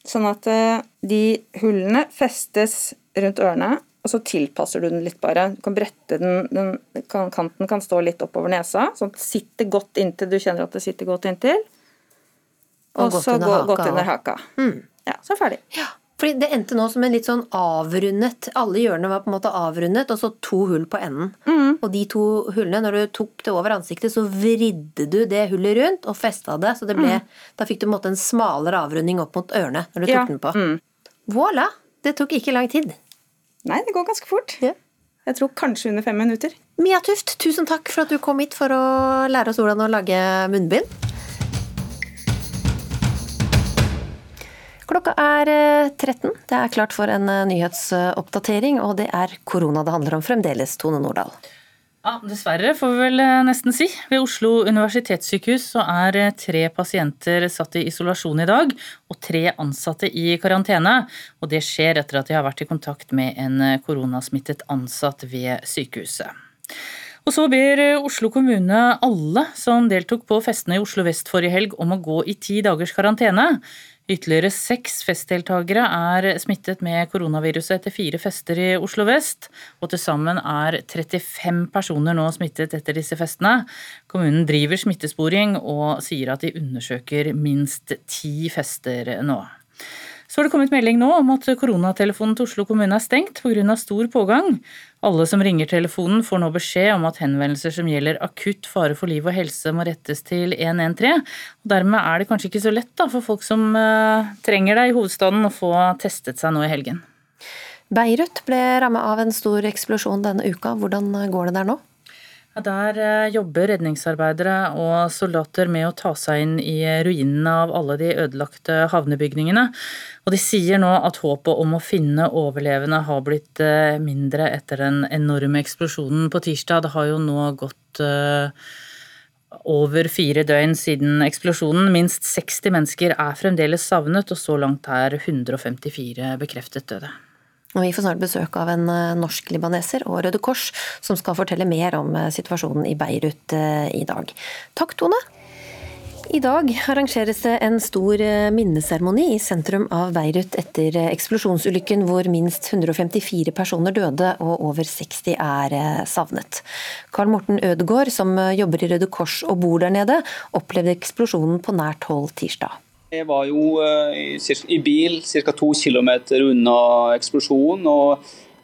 sånn at de hullene festes rundt ørene, og så tilpasser du den litt bare. Du kan brette den, den Kanten kan stå litt oppover nesa, sånn at det sitter godt inntil du kjenner at det sitter godt inntil. Og, og så gå godt under haka. Mm. Ja, så ferdig. Ja, fordi Det endte nå som en litt sånn avrundet Alle hjørnene var på en måte avrundet, og så to hull på enden. Mm. Og de to hullene, når du tok det over ansiktet, så vridde du det hullet rundt og festa det. Så det ble, mm. da fikk du på en måte en smalere avrunding opp mot ørene når du tok ja. den på. Mm. Voilà! Det tok ikke lang tid. Nei, det går ganske fort. Ja. Jeg tror kanskje under fem minutter. Mia Tuft, tusen takk for at du kom hit for å lære oss hvordan å lage munnbind. Klokka er 13. Eh, det er klart for en eh, nyhetsoppdatering, og det er korona det handler om fremdeles, Tone Nordahl. Ja, Dessverre, får vi vel eh, nesten si. Ved Oslo universitetssykehus så er tre pasienter satt i isolasjon i dag, og tre ansatte i karantene. Og det skjer etter at de har vært i kontakt med en koronasmittet ansatt ved sykehuset. Og så ber Oslo kommune alle som deltok på festene i Oslo vest forrige helg om å gå i ti dagers karantene. Ytterligere seks festdeltakere er smittet med koronaviruset etter fire fester i Oslo vest, og til sammen er 35 personer nå smittet etter disse festene. Kommunen driver smittesporing og sier at de undersøker minst ti fester nå. Så har det kommet melding nå om at koronatelefonen til Oslo kommune er stengt pga. stor pågang. Alle som ringer telefonen får nå beskjed om at henvendelser som gjelder akutt fare for liv og helse må rettes til 113. Og dermed er det kanskje ikke så lett da, for folk som uh, trenger det i hovedstaden å få testet seg nå i helgen. Beirut ble rammet av en stor eksplosjon denne uka. Hvordan går det der nå? Der eh, jobber redningsarbeidere og soldater med å ta seg inn i ruinene av alle de ødelagte havnebygningene. Og de sier nå at håpet om å finne overlevende har blitt eh, mindre etter den enorme eksplosjonen på tirsdag. Det har jo nå gått eh, over fire døgn siden eksplosjonen. Minst 60 mennesker er fremdeles savnet, og så langt er 154 bekreftet døde. Og vi får snart besøk av en eh, norsk-libaneser og Røde Kors, som skal fortelle mer om eh, situasjonen i Beirut eh, i dag. Takk, Tone. I dag arrangeres det en stor minneseremoni i sentrum av Beirut etter eksplosjonsulykken hvor minst 154 personer døde og over 60 er savnet. Karl Morten Ødegaard, som jobber i Røde Kors og bor der nede, opplevde eksplosjonen på nært hold tirsdag. Jeg var jo eh, i, bil ca. to km unna eksplosjonen. og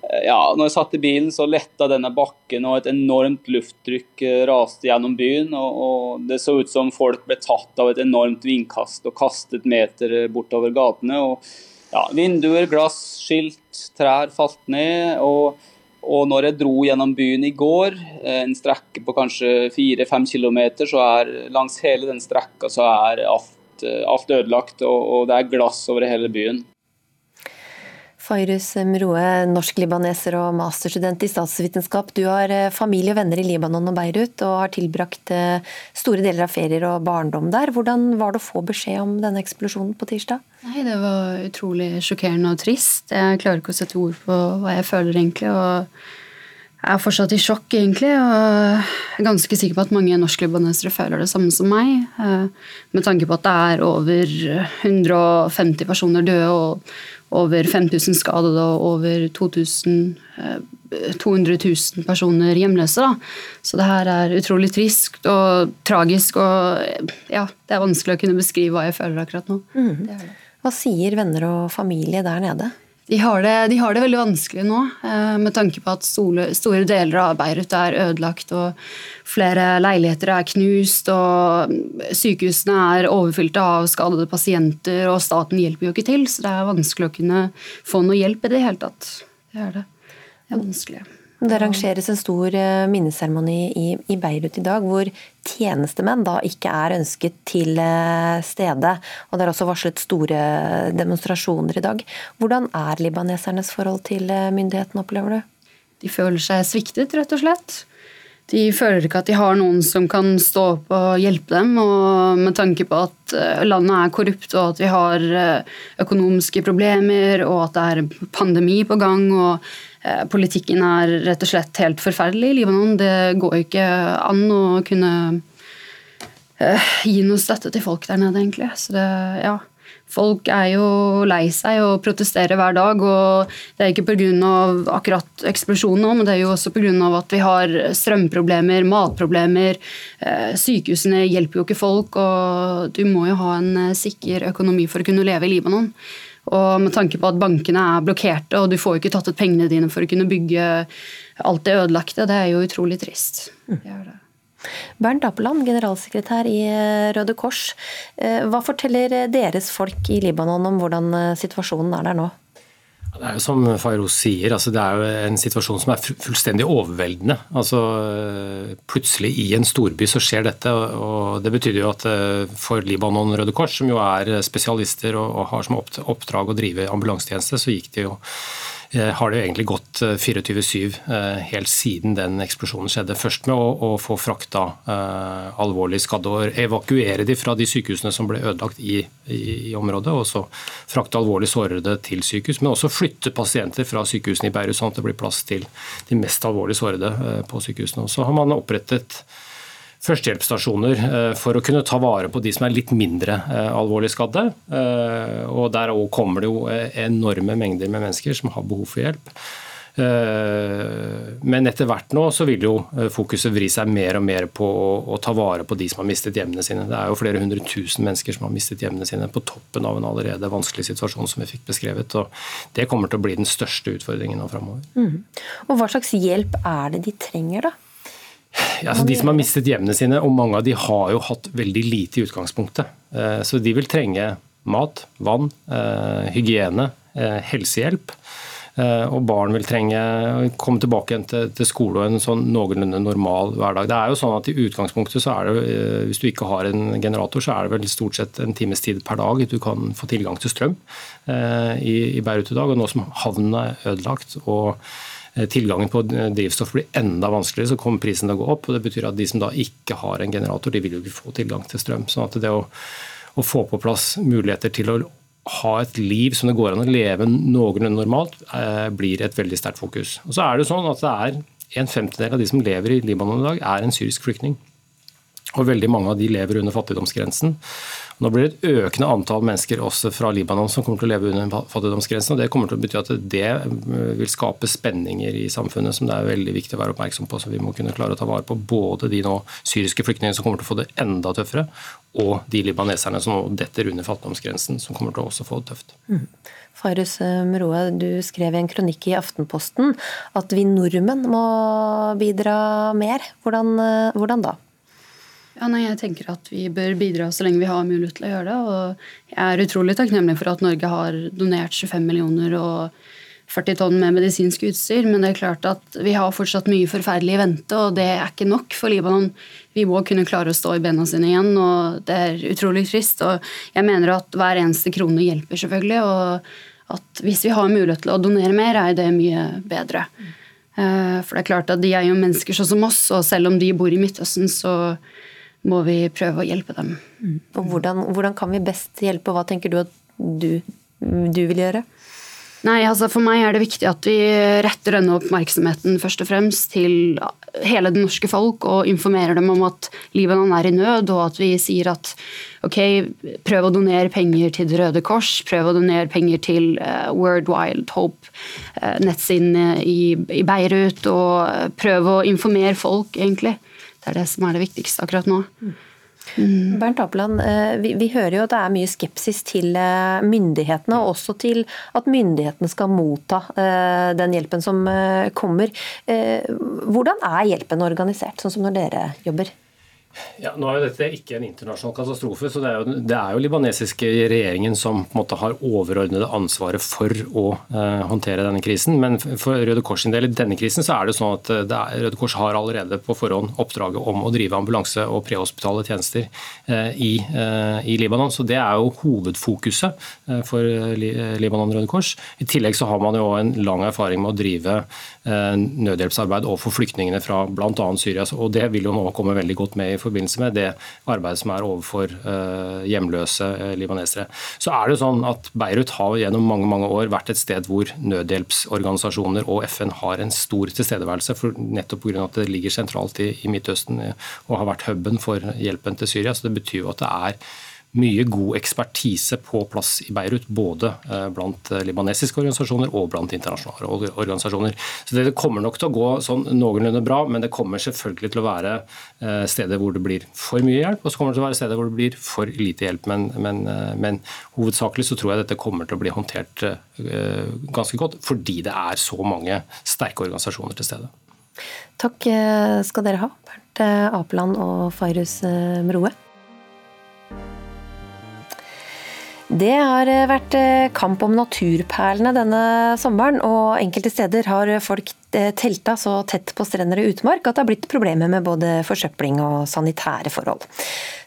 eh, ja, når jeg satt i bilen, så letta denne bakken, og et enormt lufttrykk eh, raste gjennom byen. Og, og, Det så ut som folk ble tatt av et enormt vindkast og kastet meter bortover gatene. og ja, Vinduer, glass, skilt, trær falt ned. og, og når jeg dro gjennom byen i går, en strekke på kanskje 4-5 km, så er langs hele den strekka så er alt Eh, alt ødelagt, og, det er glass over hele byen. Fairus Mroe, norsk-libaneser og masterstudent i statsvitenskap. Du har eh, familie og venner i Libanon og Beirut, og har tilbrakt eh, store deler av ferier og barndom der. Hvordan var det å få beskjed om denne eksplosjonen på tirsdag? Nei, Det var utrolig sjokkerende og trist. Jeg klarer ikke å sette ord på hva jeg føler egentlig. og jeg er fortsatt i sjokk, egentlig. Og jeg er ganske sikker på at mange norske libanesere føler det samme som meg. Eh, med tanke på at det er over 150 personer døde og over 5000 skadede og over 2000, 200 000 personer hjemløse. Da. Så det her er utrolig trist og tragisk, og ja, det er vanskelig å kunne beskrive hva jeg føler akkurat nå. Mm. Hva sier venner og familie der nede? De har, det, de har, det, veldig vanskelig nå, eh, med tanke på at store, store, deler av Beirut er ødelagt. og Flere leiligheter er knust, og sykehusene er overfylte av skadede pasienter. og Staten hjelper jo ikke til, så det er vanskelig å kunne få noe hjelp i det hele tatt. Det er det. Det er vanskelig. Det arrangeres en stor eh, minneseremoni i, Beirut i dag, hvor tjenestemenn da ikke er ønsket til eh, stede. Og det er også varslet store demonstrasjoner i dag. Hvordan er libanesernes forhold til eh, myndighetene, opplever du? De føler seg sviktet, rett og slett. de føler ikke at de har noen som kan stå opp og hjelpe dem. Og med tanke på at eh, landet er korrupt og at vi har eh, økonomiske problemer og at det er pandemi på gang og eh, politikken er rett og slett helt forferdelig i Libanon. Det går jo ikke an å kunne gi noe støtte til folk der nede, egentlig. Så det, ja. Folk er jo lei seg og protesterer hver dag. og Det er ikke pga. akkurat eksplosjonen nå, men det er jo også pga. at vi har strømproblemer, matproblemer. Eh, sykehusene hjelper jo ikke folk, og du må jo ha en eh, sikker økonomi for å kunne leve i Libanon. Og med tanke på at bankene er blokkerte, og du får jo ikke tatt ut pengene dine for å kunne bygge alt det ødelagte, det er jo utrolig trist. Det er det. Bernt Apeland, generalsekretær i eh, Røde Kors. Eh, hva forteller deres folk i Libanon om hvordan eh, situasjonen er der nå? Det er jo som Fairoz sier, altså det er jo en situasjon som er fullstendig overveldende. Altså Plutselig i en storby så skjer dette. og Det betyr jo at for Libanon Røde Kors, som jo er spesialister og har som oppdrag å drive ambulansetjeneste, så gikk det jo Eh, har det egentlig gått 24-7 eh, eh, helt siden den eksplosjonen skjedde. Først med å, å få frakta alvorlig skadde og evakuere de fra de sykehusene som ble ødelagt i, i, i, området, og så frakte alvorlig sårede til sykehus. Men også flytte pasienter fra sykehusene i Beirut, sånn at det blir plass til de mest alvorlig sårede på sykehusene. Og så har man opprettet førstehjelpsstasjoner eh, for å kunne ta vare på de som er litt mindre eh, alvorlig skadde. Eh, og Der kommer det jo enorme mengder med mennesker som har behov for hjelp. Men etter hvert nå så vil jo fokuset vri seg mer og mer på å ta vare på de som har mistet hjemmene sine. Det er jo flere hundre tusen mennesker som har mistet hjemmene sine på toppen av en allerede vanskelig situasjon som vi fikk beskrevet. og Det kommer til å bli den største utfordringen nå framover. Mm. Og hva slags hjelp er det de trenger, da? Ja, de som har mistet hjemmene sine, og mange av de har jo hatt veldig lite i utgangspunktet. Eh, så de vil trenge mat, vann, eh, hygiene, eh, helsehjelp. Og barn vil trenge å komme tilbake igjen til, skole og en sånn noenlunde normal hverdag. Det er jo sånn at I utgangspunktet så er det, hvis du ikke har en generator, så er det vel stort sett en times tid per dag du kan få tilgang til strøm i, i Beirut i dag. Og nå som havnen er ødelagt og tilgangen på eh, drivstoff blir enda vanskeligere, så kommer prisen til å gå opp. og Det betyr at de som da ikke har en generator, de vil jo ikke få tilgang til strøm. sånn at det å, å få på plass muligheter til å ha et liv som det går an å leve noenlunde normalt, eh, blir et veldig sterkt fokus. Og så er det sånn at det er En femtedel av de som lever i Libanon i dag, er en syrisk flyktning. Og veldig mange av de lever under fattigdomsgrensen. Nå blir det et økende antall mennesker også fra Libanon som kommer til å leve under fattigdomsgrensen. og Det kommer til å bety at det eh, vil skape spenninger i samfunnet som det er veldig viktig å være oppmerksom på. Så vi må kunne klare å ta vare på både de nå syriske flyktningene som kommer til å få det enda tøffere, og de libaneserne som nå detter under fattigdomsgrensen, som kommer til å også få det tøft. Mm. Farus Mroe, du skrev i en kronikk i Aftenposten at vi nordmenn må bidra mer. Hvordan, eh, hvordan da? Ja, nei, jeg tenker at Vi bør bidra så lenge vi har mulighet til å gjøre det. og Jeg er utrolig takknemlig for at Norge har donert 25 millioner og 40 tonn med medisinsk utstyr, men det er klart at vi har fortsatt mye forferdelig i vente, og det er ikke nok for Libanon. Vi må kunne klare å stå i bena sine igjen, og det er utrolig trist. og Jeg mener at hver eneste krone hjelper, selvfølgelig, og at hvis vi har mulighet til å donere mer, er det mye bedre. Eh, for det er klart at de er jo mennesker sånn som oss, og selv om de bor i Midtøsten, så må vi prøve å hjelpe dem. Og hvordan, hvordan kan vi best hjelpe, og hva tenker du at du, du vil gjøre? Nei, altså For meg er det viktig at vi retter denne oppmerksomheten først og fremst til hele det norske folk og informerer dem om at Libanon er i nød, og at vi sier at ok, prøv å donere penger til Det Røde Kors, prøv å donere penger til uh, World Wild Hope, uh, nettsiden i, i Beirut, og prøv å informere folk, egentlig. Det er det som er det viktigste akkurat nå. Mm. Bernt Apeland, eh, vi, vi, hører jo at det er mye skepsis til eh, myndighetene, og også til at myndighetene skal motta eh, den hjelpen som kommer. Hvordan er hjelpen organisert, sånn som når dere jobber? Ja, nå er jo dette ikke en internasjonal katastrofe, så det er, jo, det er jo libanesiske regjeringen som på en måte har overordnede ansvaret for å eh, håndtere denne krisen. Men for Røde Kors sin del i denne krisen så er det sånn at det er, Røde Kors har allerede på forhånd oppdraget om å drive ambulanse- og prehospitale tjenester eh, i, eh, i, Libanon. Så det er jo hovedfokuset for Libanon Røde Kors. I tillegg så har man jo en lang erfaring med å drive nødhjelpsarbeid overfor flyktningene fra bl.a. Syria, og det vil jo nå komme veldig godt med i forbindelse med det arbeidet som er overfor eh, hjemløse eh, libanesere. Så er det sånn at Beirut har gjennom mange mange år vært et sted hvor nødhjelpsorganisasjoner og FN har en stor tilstedeværelse, for nettopp pga. at det ligger sentralt i, i Midtøsten eh, og har vært huben for hjelpen til Syria. Så det betyr jo at det er mye god ekspertise på plass i Beirut, både eh, blant eh, libanesiske organisasjoner og blant internasjonale organisasjoner. Så Det kommer nok til å gå sånn noenlunde bra, men det kommer selvfølgelig til å være eh, steder hvor det blir for mye hjelp, og så kommer det til å være steder hvor det blir for lite hjelp. Men, men, men hovedsakelig så tror jeg dette kommer til å bli håndtert ganske godt, fordi det er så mange sterke organisasjoner til stede. Takk skal dere ha, Bernt Apeland og Fairus Mroe. Det har eh, vært eh, kamp om naturperlene denne sommeren, og enkelte steder har folk eh, telta så tett på strender og utmark at det har blitt problemer med både forsøpling og sanitære forhold.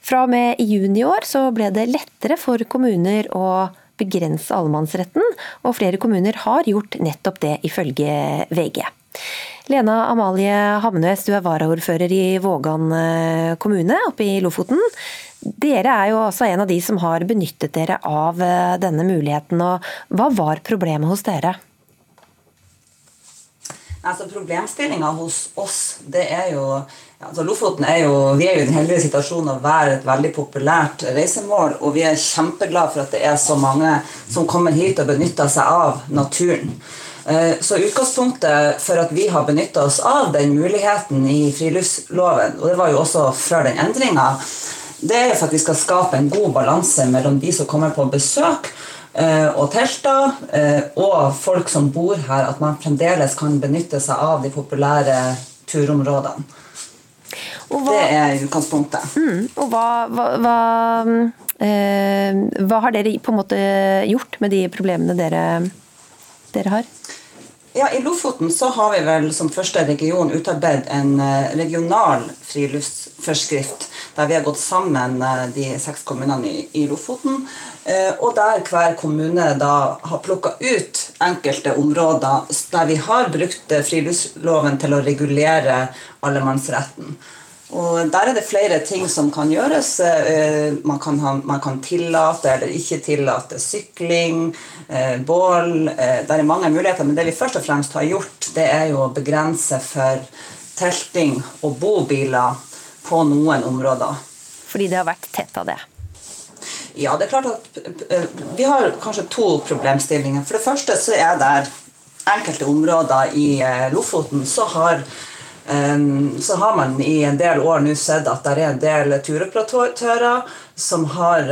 Fra og med i juni i år så ble det lettere for kommuner å begrense allemannsretten, og flere kommuner har gjort nettopp det, ifølge VG. Lena Amalie Hamnes, du er varaordfører i Vågan kommune oppe i Lofoten. Dere er jo også en av de som har benyttet dere av eh, denne muligheten. og Hva var problemet hos dere? Altså Problemstillinga hos oss, det er jo altså Lofoten er jo, vi er jo i den heldige situasjonen å være et veldig populært reisemål. Og vi er kjempeglade for at det er så mange som kommer hit og benytter seg av naturen. Eh, så utgangspunktet for at vi har benytta oss av den muligheten i friluftsloven, og det var jo også før den endringa, det er for at vi skal skape en god balanse mellom de som kommer på besøk eh, og telter, eh, og folk som bor her, at man fremdeles kan benytte seg av de populære turområdene. Hva, det er utgangspunktet. Mm, og hva, hva, hva, eh, hva, har dere på en måte gjort med de problemene dere, dere har? Ja, I Lofoten så har vi vel som første region utarbeidet en eh, regional friluftsforskrift. Der vi har gått sammen eh, de seks kommunene i, Lofoten. Eh, og der hver kommune da har plukka ut enkelte områder der vi har brukt friluftsloven til å regulere allemannsretten. Og Der er det flere ting som kan gjøres. Eh, man kan, ha, man kan tillate eller ikke tillate sykling, eh, bål. Eh, det er mange muligheter, men det vi først og fremst har gjort, det er jo å begrense for telting og bobiler på noen områder. Fordi det har vært tett av det? Ja, det er klart at vi har kanskje to problemstillinger. For det første så er det enkelte områder i Lofoten så har så har man i en del år nå sett at det er en del turoperatører som har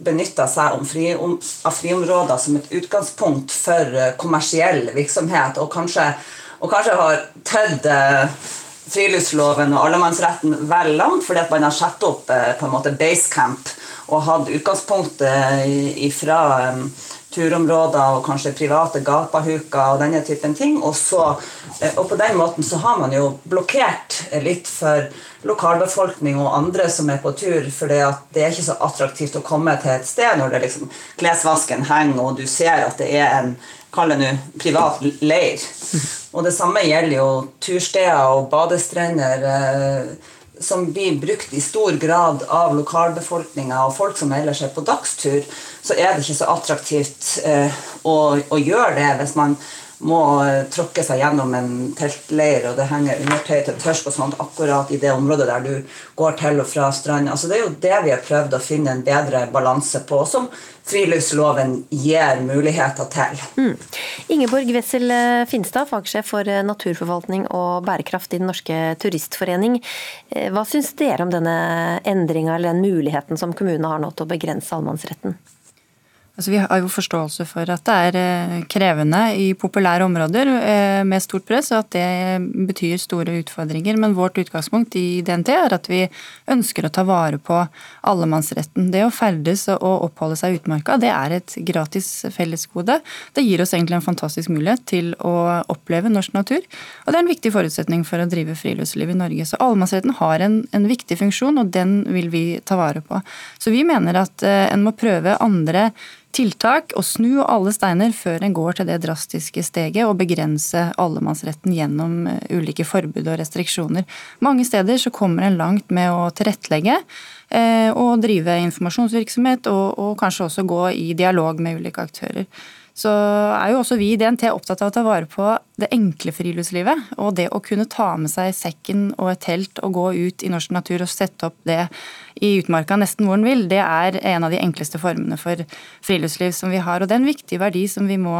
benytta seg av friområder som et utgangspunkt for eh, kommersiell virksomhet, og kanskje, og kanskje har tatt eh, friluftsloven og allemannsretten vel langt, fordi at man har satt opp eh, på en måte basecamp og hatt utgangspunkt ifra turområder og kanskje private gapahuker og denne typen ting. Og, så, eh, og på den måten så har man jo blokkert litt for lokalbefolkning og andre som er på tur, for det er ikke så attraktivt å komme til et sted når det liksom klesvasken henger og du ser at det er en kall det nå privat leir. Og det samme gjelder jo tursteder og badestrender. Eh, som blir brukt i stor grad av lokalbefolkninga og folk som ellers er på dagstur, så er det ikke så attraktivt eh, å, å, gjøre det hvis man må eh, tråkke seg gjennom en teltleir, og det henger undertøy til tørsk og sånt akkurat i det området der du går til og fra stranda. Altså, det er jo det vi har prøvd å finne en bedre balanse på, som friluftsloven gir muligheter til. Mm. Ingeborg Wessel eh, Finstad, fagsjef for eh, naturforvaltning og bærekraft i Den norske turistforening. Hva syns dere om denne endringa eller den muligheten som kommunene har nå til å begrense allemannsretten? Altså, vi har jo forståelse for at det er eh, krevende i populære områder eh, med stort press, og at det betyr store utfordringer. Men vårt utgangspunkt i DNT er at vi ønsker å ta vare på allemannsretten. Det å ferdes og oppholde seg i utmarka, det er et gratis fellesgode. Det gir oss egentlig en fantastisk mulighet til å oppleve norsk natur. Og det er en viktig forutsetning for å drive friluftsliv i Norge. Så allemannsretten har en, en viktig funksjon, og den vil vi ta vare på. Så vi mener at eh, en må prøve andre tiltak og snu alle steiner før en går til det drastiske steget og begrense allemannsretten gjennom eh, ulike forbud og restriksjoner. Mange steder så kommer en langt med å tilrettelegge eh, og drive informasjonsvirksomhet, og, og kanskje også gå i dialog med ulike aktører så er jo også vi i DNT opptatt av å ta vare på det enkle friluftslivet. Og det å kunne ta med seg sekken og et telt og gå ut i norsk natur og sette opp det i utmarka nesten hvor en vil, det er en av de enkleste formene for friluftsliv som vi har. Og det er en viktig verdi som vi må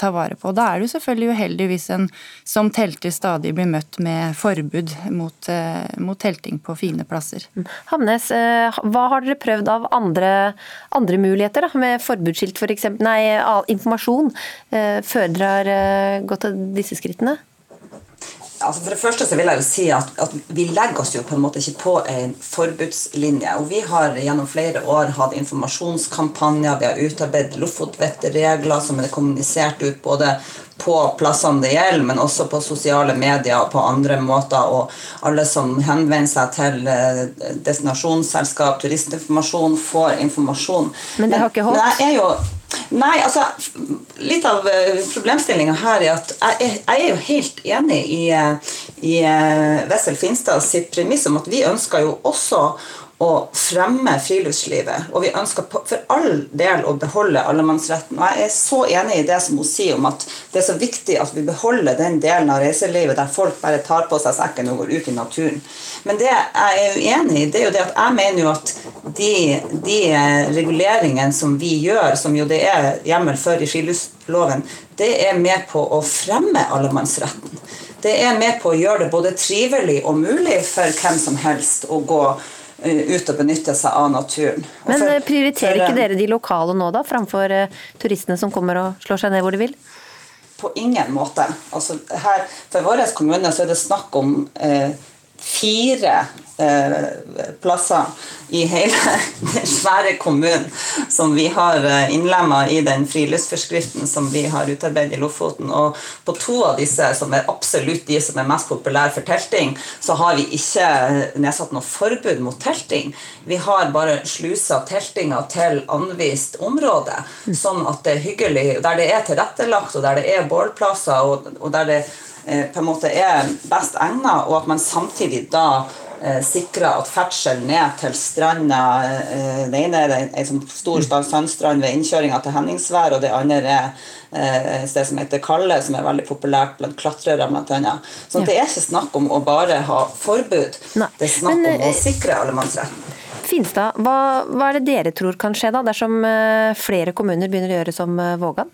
ta vare på. Da er det selvfølgelig uheldig hvis en som telter stadig blir møtt med forbud mot, eh, mot telting på fine plasser. Hamnes, eh, hva har dere prøvd av andre, andre muligheter, da, med forbudsskilt f.eks., for nei, informasjon, eh, før dere har gått til disse skrittene? Altså for det første så vil jeg jo si at, at, Vi legger oss jo på en måte ikke på en forbudslinje. og Vi har gjennom flere år hatt informasjonskampanjer, vi har utarbeidet Lofotvetterregler som er kommunisert ut både på plassene det gjelder, men også på sosiale medier og på andre måter. Og alle som henvender seg til eh, destinasjonsselskap, turistinformasjon, får informasjon. Men det har ikke holdt? Men jeg er jo Nei, altså Litt av eh, problemstillinga her er at jeg jeg er, jo helt enig i, eh, i Wessel Finstad sitt premiss om at vi ønsker jo også å fremme friluftslivet. Og vi ønsker for all del å beholde allemannsretten. Og jeg er så enig i det som hun sier om at det er så viktig at vi beholder den delen av reiselivet der folk bare tar på seg sekken og går ut i naturen. Men det jeg er uenig i, det er jo det at jeg mener jo at de, de reguleringene som vi gjør, som jo det er hjemmel for i friluftsloven, det er med på å fremme allemannsretten. Det er med på å gjøre det både trivelig og mulig for hvem som helst å gå ut og benytte seg av naturen. Men for, eh, prioriterer for, ikke dere de lokale nå, da, framfor uh, turistene som kommer og slår seg ned hvor de vil? På ingen måte. Altså, her, for vår kommune så er det snakk om eh, fire eh, plasser i hele den svære kommunen som vi har eh, innlemma i den friluftsforskriften som vi har utarbeidet i Lofoten. Og på to av disse, som er absolutt de som er mest populære for telting, så har vi ikke nedsatt noe forbud mot telting. Vi har bare slusa teltinga til anvist område, sånn at det er hyggelig, der det er tilrettelagt, og der det er bålplasser, og, og der det eh, på en måte er best egnet, og at man samtidig da eh, sikre at ferdsel ned til stranda eh, Det ene er en sånn stor sandstrand ved innkjøringa til Henningsvær, og det andre er eh, et sted som heter Kalle, som er veldig populært blant klatrere, bl.a. Så ja. det er ikke snakk om å bare ha forbud, Nei. det er snakk Men, om å sikre allemannsretten. Finstad, hva, hva, er det dere tror kan skje da, dersom flere kommuner begynner å gjøre som Vågan?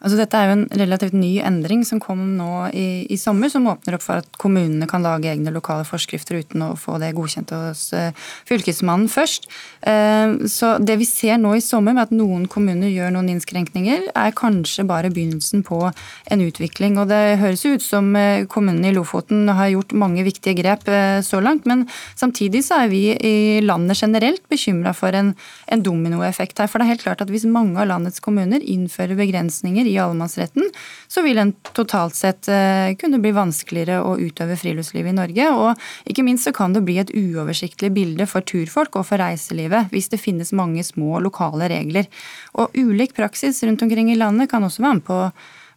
Altså dette er jo en relativt ny endring som kom nå i, i, sommer, som åpner opp for at kommunene kan lage egne lokale forskrifter uten å få det godkjent hos uh, Fylkesmannen først. Uh, så det vi ser nå i sommer med at noen kommuner gjør noen innskrenkninger, er kanskje bare begynnelsen på en utvikling. Og det høres ut som uh, kommunene i Lofoten har gjort mange viktige grep så langt, men samtidig så er vi i landet generelt bekymra for en, en dominoeffekt her. For det er helt klart at hvis mange av landets kommuner innfører begrensninger i allemannsretten, så vil en totalt sett eh, kunne bli vanskeligere å utøve friluftsliv i Norge. Og ikke minst så kan det bli et uoversiktlig bilde for turfolk og for reiselivet hvis det finnes mange små lokale regler. Og ulik praksis rundt omkring i landet kan også være med på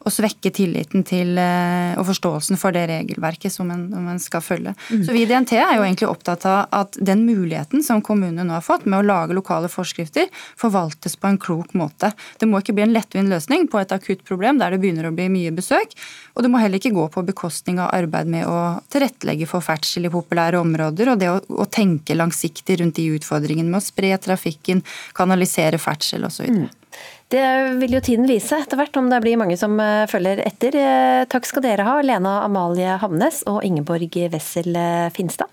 å svekke tilliten til eh, og forståelsen for det regelverket som en, en skal følge. Mm. Så Vi i DNT er jo egentlig opptatt av at den muligheten som kommunene nå har fått med å lage lokale forskrifter, forvaltes på en klok måte. Det må ikke bli en lettvint løsning på et akutt problem der det begynner å bli mye besøk. Og det må heller ikke gå på bekostning av arbeid med å tilrettelegge for ferdsel i populære områder, og det å, å tenke langsiktig rundt de utfordringene med å spre trafikken, kanalisere ferdsel osv. Mm. Det vil jo tiden vise etter hvert, om det blir mange som eh, følger etter. Eh, takk skal dere ha, Lena Amalie Hamnes og Ingeborg Wessel eh, Finstad.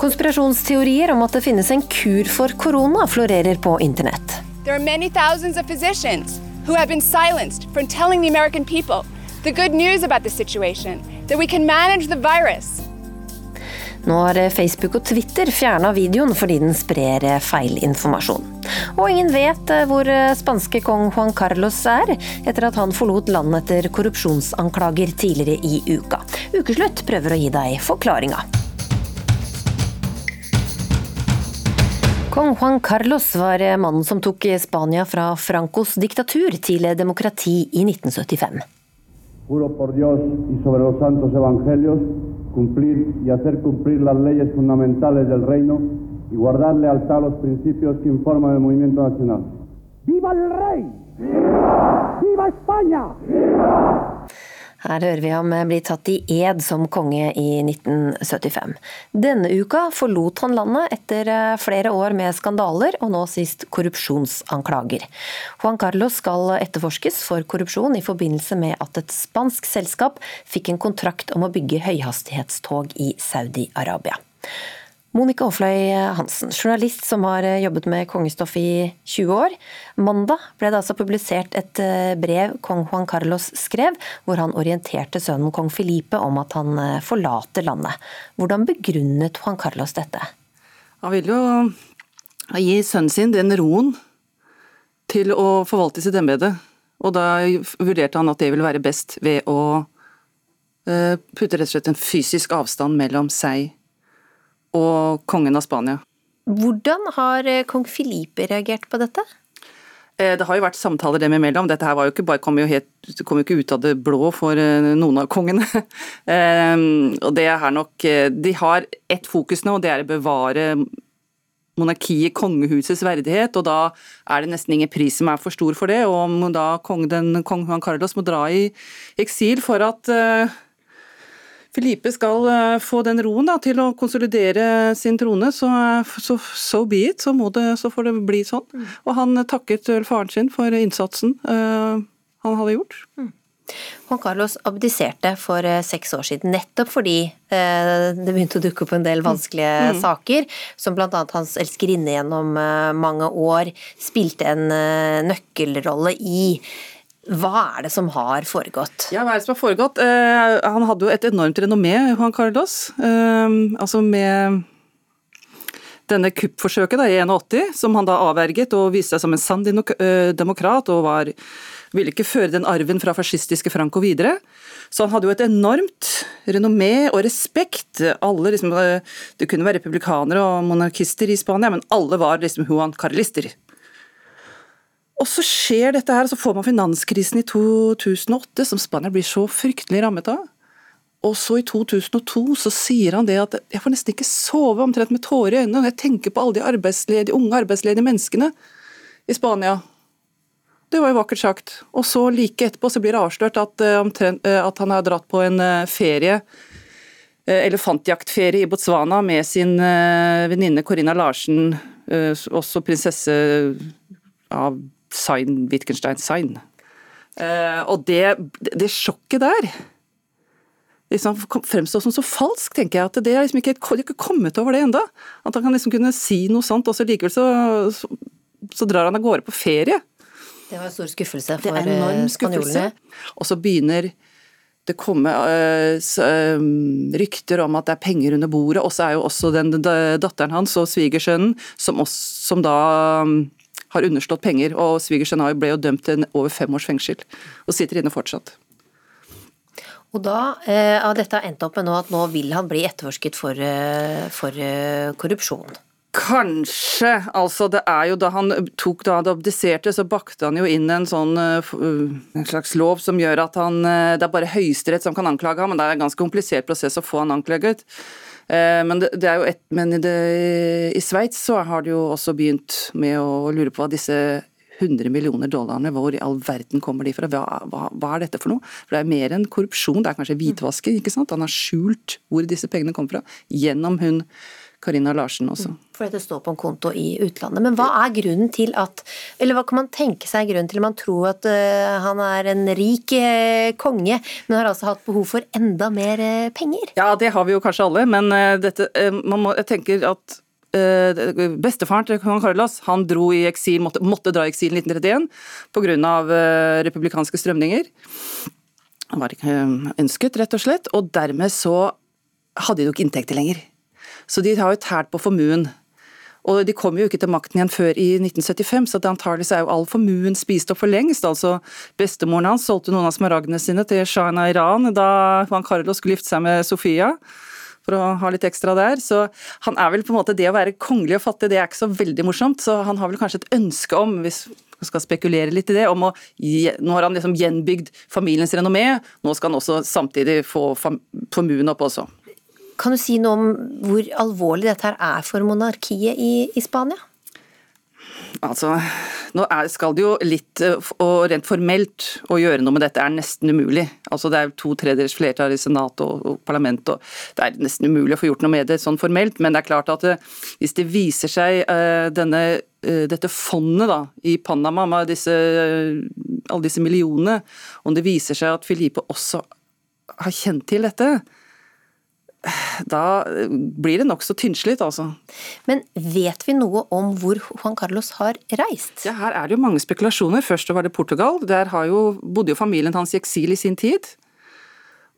Konspirasjonsteorier om at det finnes en kur for korona, florerer på internett. Of som who have been silenced from telling the American people the good news about the situation, that we can manage the virus. Nå har Facebook og Twitter fjerna videoen fordi den sprer feilinformasjon. Og ingen vet hvor spanske kong Juan Carlos er, etter at han forlot landet etter korrupsjonsanklager tidligere i uka. Ukeslutt prøver å gi deg forklaringa. Kong Juan Carlos var mannen som tok Spania fra Francos diktatur til demokrati i 1975. Juro por Dios y sobre los santos evangelios cumplir y hacer cumplir las leyes fundamentales del reino y guardar lealtad a los principios que informan el movimiento nacional. ¡Viva el rey! ¡Viva! ¡Viva España! ¡Viva! Her hører vi ham bli tatt i ed som konge i 1975. Denne uka forlot han landet etter flere år med skandaler og nå sist korrupsjonsanklager. Juan Carlos skal etterforskes for korrupsjon i forbindelse med at et spansk selskap fikk en kontrakt om å bygge høyhastighetstog i Saudi-Arabia. Monica Aafløy Hansen, journalist som har jobbet med kongestoff i 20 år. Mandag ble det altså publisert et brev kong Juan Carlos skrev, hvor han orienterte sønnen kong Filipe om at han forlater landet. Hvordan begrunnet Juan Carlos dette? Han ville jo gi sønnen sin den roen til å forvalte sitt embete. Og da vurderte han at det ville være best ved å putte rett og slett en fysisk avstand mellom seg og kongen av Spania. Hvordan har kong Filipe reagert på dette? Det har jo vært samtaler dem imellom. Dette her var jo ikke bare, kom, jo helt, kom jo ikke ut av det blå for noen av kongene. Og det er nok De har ett fokus nå, og det er å bevare monarkiet, kongehusets verdighet, og da er det nesten ingen pris som er for stor for det. Og om da kong, den, kong Juan Carlos må dra i eksil for at Filipe skal få den roen da, til å konsolidere sin trone, så, så, so be it. Så, det, så, får det bli sånn. Og han takket faren sin for innsatsen uh, han hadde gjort. Mm. Juan Carlos abdiserte for seks år siden, nettopp fordi det begynte å dukke opp en del vanskelige mm. saker, som bl.a. hans elskerinne gjennom mange år spilte en nøkkelrolle i. Hva er det som har foregått? Ja, hva er det som har foregått? Eh, han hadde jo et enormt renommé, Juan Carlos. Eh, altså med denne kuppforsøket da, i 81, som han da avverget og viste seg som en sann demokrat, og var, ville ikke føre den arven fra fascistiske Franco videre. Så han hadde jo et enormt renommé og respekt. Alle liksom, Det kunne være republikanere og monarkister i Spania, men alle var liksom Juan Carlister. Og så skjer dette her, så får man finanskrisen i 2008, som Spania blir så fryktelig rammet av. Og så i 2002 så sier han det at jeg får nesten ikke sove omtrent med tårer i øynene når jeg tenker på alle de arbeidsledige, unge arbeidsledige menneskene i Spania. Det var jo vakkert sagt. Og så like etterpå så blir det avslørt at, at han har dratt på en ferie, elefantjaktferie i Botswana med sin venninne Corinna Larsen, også prinsesse av Sein, Wittgenstein Sein. Uh, og det, det, sjokket der liksom fremstår som så falsk, tenker jeg. At det er liksom ikke, de ikke kommet over det enda. At han kan liksom kunne si noe sånt, og så likevel så, så, så drar han av gårde på ferie. Det var en stor skuffelse for enorm skuffelse. Og så begynner det komme uh, rykter om at det er penger under bordet, og så er jo også den datteren hans og svigersønnen, som, som da um, har underslått penger. Og svigersønnen ble jo dømt til over fem års fengsel, og sitter inne fortsatt. Og da eh, har dette endt opp med nå at nå vil han bli etterforsket for, eh, for eh, korrupsjon? Kanskje. Altså, det er jo da han tok da han abdiserte, så bakte han jo inn en sånn en slags lov som gjør at han Det er bare Høyesterett som kan anklage ham, men det er en ganske komplisert prosess å få han anklaget. Men, det, det, et, men det, i Sveits så har de jo også begynt med å lure på hva disse 100 millioner dollarene, hvor i all verden kommer de fra? Hva, hva, hva, er dette for noe? For Det er mer enn korrupsjon, det er kanskje hvitvasking. ikke sant? Han har skjult hvor disse pengene kommer fra, gjennom hun Karina Larsen også. For dette står på en konto i utlandet. Men hva er grunnen til at Eller hva kan man tenke seg grunnen til at man tror at uh, han er en rik uh, konge, men har altså hatt behov for enda mer uh, penger? Ja, det har vi jo kanskje alle, men dette man må, Jeg tenker at Bestefaren til kong Carlos han dro i eksil, måtte, måtte dra i eksil i 1931 pga. republikanske strømninger. Han var ikke ønsket, rett og slett. Og dermed så hadde de jo ikke inntekter lenger. Så de har jo tært på formuen. Og de kom jo ikke til makten igjen før i 1975, så det antakelig er jo all formuen spist opp for lengst. Altså, Bestemoren hans solgte noen av smaragdene sine til shahen Iran da Juan Carlo skulle gifte seg med Sofia. For å ha litt ekstra der. Så han er vel på en måte Det å være kongelig og fattig, det er ikke så veldig morsomt. Så han har vel kanskje et ønske om, hvis vi skal spekulere litt i det, om å Nå har han liksom gjenbygd familiens renommé, nå skal han også samtidig få formuen opp også. Kan du si noe om hvor alvorlig dette her er for monarkiet i, i Spania? Altså, nå er, skal det jo litt eh, Og rent formelt å gjøre noe med dette er nesten umulig. Altså, det er to tredjedels flertall i senat og, og parlament, og det er nesten umulig å få gjort noe med det sånn formelt. Men det er klart at det, eh, hvis det viser seg uh, denne, uh, dette fondet da, i Panama med disse, uh, alle disse millionene, om det viser seg at Filipe også har kjent til dette, da blir det nokså tynnslitt, altså. Men vet vi noe om hvor Juan Carlos har reist? Ja, Her er det jo mange spekulasjoner. Først var det Portugal. Der jo, bodde jo familien hans i eksil i sin tid.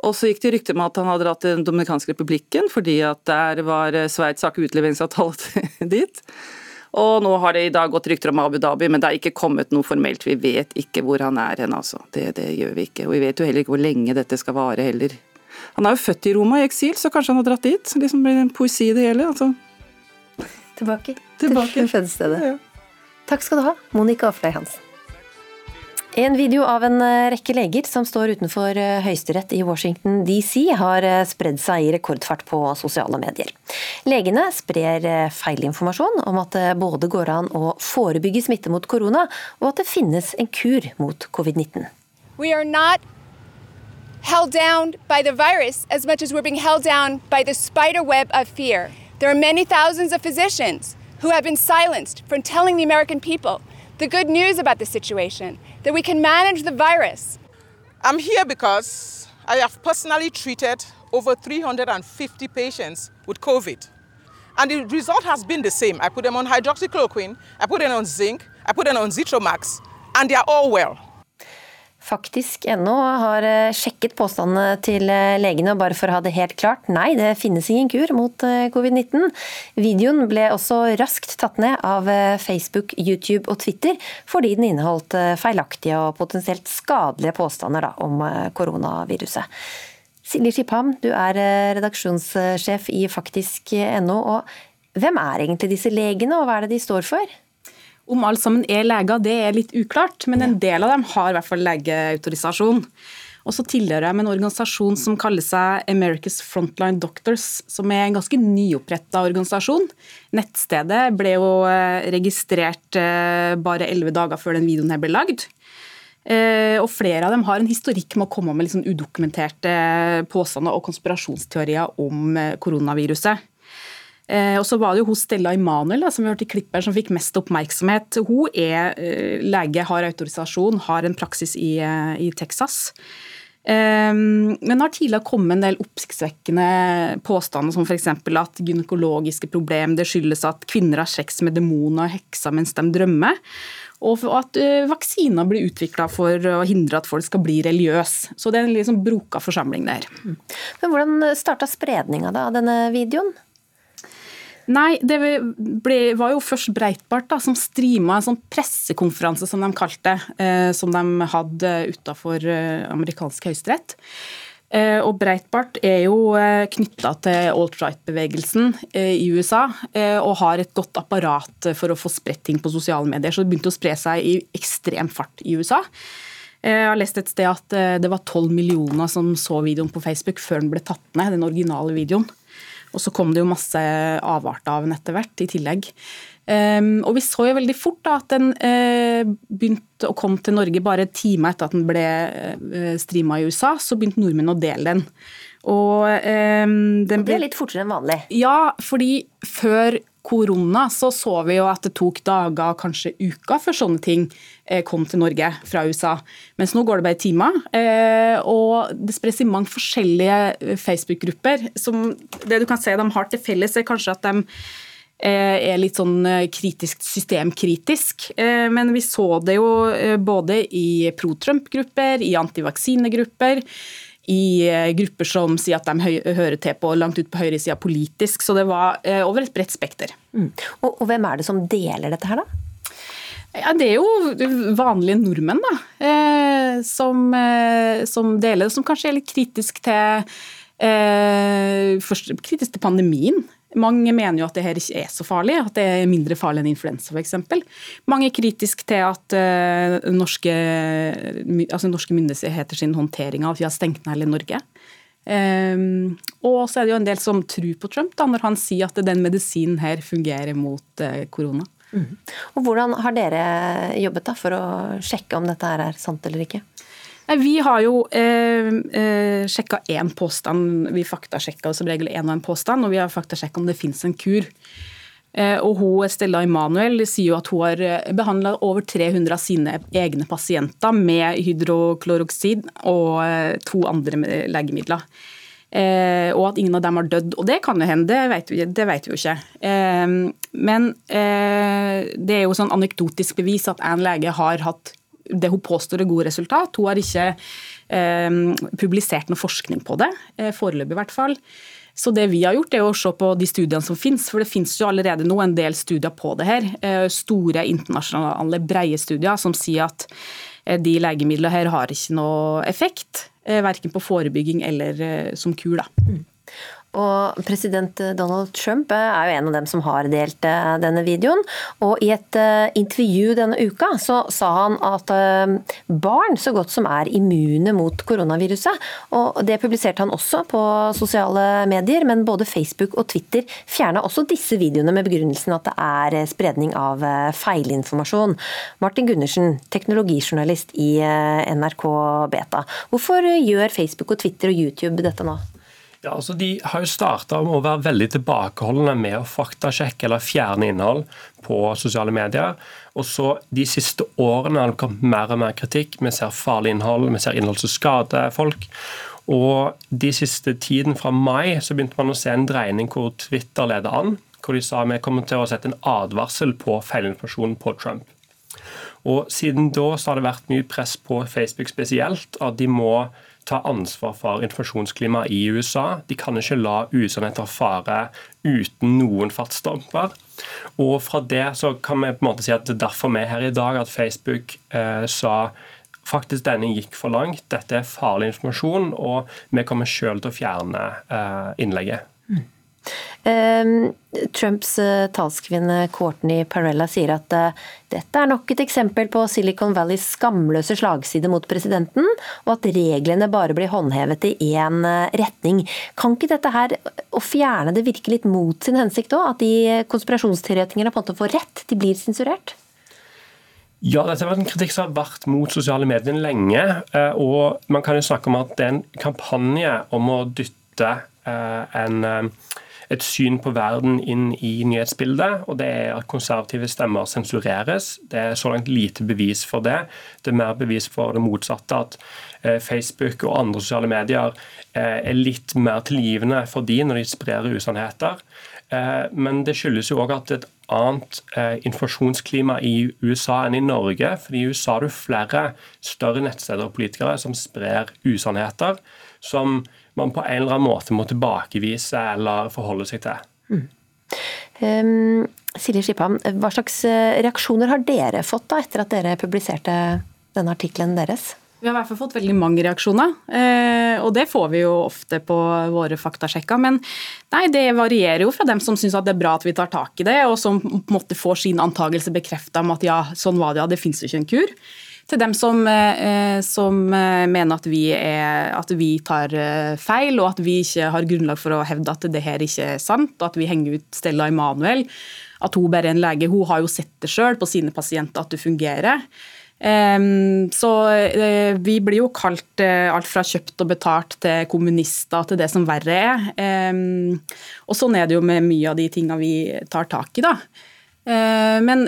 Og så gikk det rykter om at han hadde dratt til Den dominikanske republikken, fordi at der var Sveits sak utleveringsavtale dit. Og nå har det i dag gått rykter om Abu Dhabi, men det er ikke kommet noe formelt. Vi vet ikke hvor han er hen, altså. Det, det gjør vi ikke. Og vi vet jo heller ikke hvor lenge dette skal vare heller. Han er jo født i Roma i eksil, så kanskje han har dratt dit. Liksom blir en poesi det hele. Altså. Tilbake, Tilbake. til fødestedet. Ja. Takk skal du ha, Monica Afløy Hansen. En video av en eh, rekke leger som står utenfor eh, høyesterett i Washington DC, har eh, spredd seg i rekordfart på sosiale medier. Legene sprer feilinformasjon om at det både går an å forebygge smitte mot korona, og at det finnes en kur mot covid-19. We are not held down by the virus as much as we're being held down by the spider web of fear. There are many thousands of physicians who have been silenced from telling the American people the good news about the situation, that we can manage the virus. I'm here because I have personally treated over 350 patients with COVID. And the result has been the same. I put them on hydroxychloroquine, I put them on zinc, I put them on Zitromax, and they are all well. Faktisk.no har eh, sjekket påstandene til legene, legene, bare for å ha det helt klart. Nei, det finnes ingen kur mot eh, covid-19. Videoen ble også raskt tatt ned av Facebook, YouTube og Twitter, fordi den inneholdt feilaktige og potensielt skadelige påstander da, om koronaviruset. Silje Skipham, du er redaksjonssjef i faktisk.no. og Hvem er egentlig disse legene, og hva er det de står for? Om alle sammen er leger, det er litt uklart, men en del av dem har i hvert fall legeautorisasjon. Og så tilhører jeg med en organisasjon som kaller seg America's Frontline Doctors, som er en ganske nyoppretta organisasjon. Nettstedet ble jo eh, registrert eh, bare elleve dager før den videoen her ble lagd. Eh, og flere av dem har en historikk med å komme med liksom udokumenterte påstander og konspirasjonsteorier om koronaviruset. Eh, og så var det jo hos Stella Emanuel som vi hørte i Klipper, som fikk mest oppmerksomhet. Hun er eh, lege, har autorisasjon, har en praksis i, eh, i Texas. Men har tidligere kommet en del oppsiktsvekkende påstander, som f.eks. at gynekologiske problemer skyldes at kvinner har sex med demoner og hekser mens de drømmer. Og at vaksiner blir utvikla for å hindre at folk skal bli religiøse. Så det er en liksom broka forsamling der. Men Hvordan starta spredninga av denne videoen? Nei, det ble, var jo først Breitbart da, som streama en sånn pressekonferanse, som de kalte eh, som de hadde utafor eh, amerikansk høyesterett. Eh, og Breitbart er jo eh, knytta til alt-right-bevegelsen eh, i USA eh, og har et godt apparat for å få spredt ting på sosiale medier. Så det begynte å spre seg i ekstrem fart i USA. Jeg har lest et sted at det var 12 millioner som så videoen på Facebook før den ble tatt ned, den originale videoen. Og så kom det jo masse avart av den etter hvert i tillegg. Um, og vi så jo veldig fort da, at den uh, begynte å komme til Norge bare timer etter at den ble uh, eh, streama i USA. Så begynte nordmenn å dele den. Og, um, den det er litt fortere enn vanlig? Ja, fordi før korona så så vi jo at det tok dager, kanskje uker, før sånne ting eh, kom til Norge fra USA. Mens nå går det bare timer. Eh, og det spres i mange forskjellige eh, Facebook-grupper. som Det du kan se de har til felles, er kanskje at de er litt sånn kritisk, systemkritisk. Men vi så det jo både i pro Trump-grupper, i antivaksinegrupper i eh, grupper som sier at de hører til på langt ut på høyresida politisk. Så det var eh, over et bredt spekter. Mm. Og, og, hvem er det som deler dette her, da? Ja, Det er jo vanlige nordmenn da, eh, som, eh, som, deler det, som kanskje er litt kritisk til, eh, først, kritisk til pandemien. Mange mener jo at det her ikke er så farlig, at det er mindre farlig enn influensa f.eks. Mange er kritiske til at uh, norske, altså norske myndigheter sin håndtering av at vi har stengt ned hele Norge. Um, og så er det jo en del som tror på Trump da, når han sier at den medisinen her fungerer mot uh, korona. Mm. Og Hvordan har dere jobbet da for å sjekke om dette er sant eller ikke? Vi har jo eh, eh sjekka én påstand. Vi faktasjekka som regel én og en påstand, og vi har faktasjekka om det finnes en kur. Eh, og hun, Stella Emanuel sier jo at hun har eh, behandla over 300 av sine egne pasienter med hydrokloroksid og eh, to andre legemidler. Og at ingen av dem har dødd. Og det kan jo hende, det vet vi, det vet vi jo ikke. Men det er jo sånn anekdotisk bevis at en lege har hatt det hun påstår er gode resultat. Hun har ikke eh, publisert noe forskning på det, eh, foreløpig i hvert fall. Så det vi har gjort er å se på de studiene som finnes, for det finnes jo allerede nå en del studier på det her. Eh, store internasjonale, breie studier som sier at de legemidlene her har ikke noe effekt. Verken på forebygging eller som kur. da. Og president Donald Trump er jo en av dem som har delt eh, denne videoen. Og i et eh, intervju denne uka så sa han at eh, barn så godt som er immune mot koronaviruset. Og det publiserte han også på sosiale medier, men både Facebook og Twitter fjerna også disse videoene med begrunnelsen at det er spredning av feilinformasjon. Martin Gundersen, teknologijournalist i NRK Beta. Hvorfor gjør Facebook og Twitter og YouTube dette nå? Ja, altså De har jo starta med å være veldig tilbakeholdne med å faktasjekke eller fjerne innhold på sosiale medier. Og så De siste årene har det kommet mer og mer kritikk. Vi ser farlig innhold, vi ser innhold som skader folk. Og de siste tiden fra mai så begynte man å se en dreining hvor Twitter leder an. Hvor de sa vi kommer til å sette en advarsel på feilinformasjon på Trump. Og Siden da så har det vært mye press på Facebook spesielt, at de må ta ansvar for informasjonsklimaet i USA. De kan ikke la usannheter fare uten noen fartsdumper. Og fra det så kan vi på en måte si at det er derfor vi er her i dag, at Facebook eh, sa faktisk denne gikk for langt, dette er farlig informasjon, og vi kommer selv til å fjerne eh, innlegget. Ehm, Trumps eh, talskvinne Courtney Parella sier at eh, dette er nok et eksempel på Silicon Valleys skamløse slagside mot presidenten, og at reglene bare blir håndhevet i én eh, retning. Kan ikke dette her, å fjerne det virke litt mot sin hensikt òg? At de konspirasjonsteoretikerne på en måte får rett? De blir sensurert? Ja, dette har vært en kritikk som har vært mot sosiale medier lenge. Og man kan jo snakke om at det er en kampanje om å dytte en et syn på verden inn i nyhetsbildet, og det er at konservative stemmer sensureres. Det er så langt lite bevis for det. Det er mer bevis for det motsatte, at eh, Facebook og andre sosiale medier eh, er litt mer tilgivende for de når de sprer usannheter. Eh, men det skyldes jo òg at et annet informasjonsklima i USA enn i Norge. for I USA har du flere større nettsteder og politikere som sprer usannheter. som man på en eller annen måte må tilbakevise eller forholde seg til. Mm. Um, Silje Skiphamn, hva slags eh, reaksjoner har dere fått da etter at dere publiserte denne artikkelen deres? Vi har i hvert fall fått veldig mange reaksjoner, eh, og det får vi jo ofte på våre faktasjekker. Men nei, det varierer jo fra dem som syns det er bra at vi tar tak i det, og som på en måte får sin antakelse bekrefta om at ja, sånn var det, ja, det finnes jo ikke en kur til dem som, eh, som eh, mener at vi, er, at vi, tar eh, feil, og at vi ikke har grunnlag for å hevde at det her ikke er sant, og at vi henger ut Stella Emanuel. At hun bare er en lege. Hun har jo sett det sjøl på sine pasienter at det fungerer. Um, så vi blir jo kalt alt fra kjøpt og betalt til kommunister til det som verre er. Um, og sånn er det jo med mye av de tinga vi tar tak i, da. Uh, men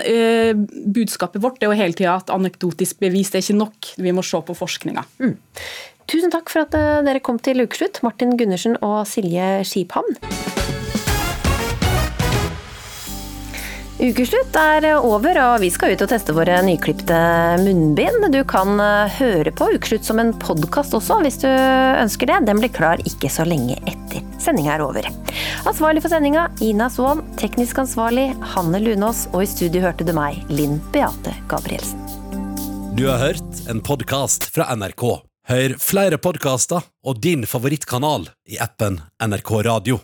budskapet vårt er jo hele tida at anekdotisk bevis er ikke nok. Vi må se på forskninga. Mm. Tusen takk for at dere kom til Ukeslutt, Martin Gundersen og Silje Skiphamn. Ukeslutt er over, og vi skal ut og teste våre nyklipte munnbind. Du kan eh, høre på Ukeslutt som en podkast også, hvis du ønsker det. Den blir klar ikke så lenge etter sendinga er over. Ansvarlig for sendinga Ina Swan, teknisk ansvarlig Hanne Lunås, og i studio hørte du meg, Linn Beate Gabrielsen. Du har hørt en podkast fra NRK. Hør flere podkaster og din favorittkanal i appen NRK Radio.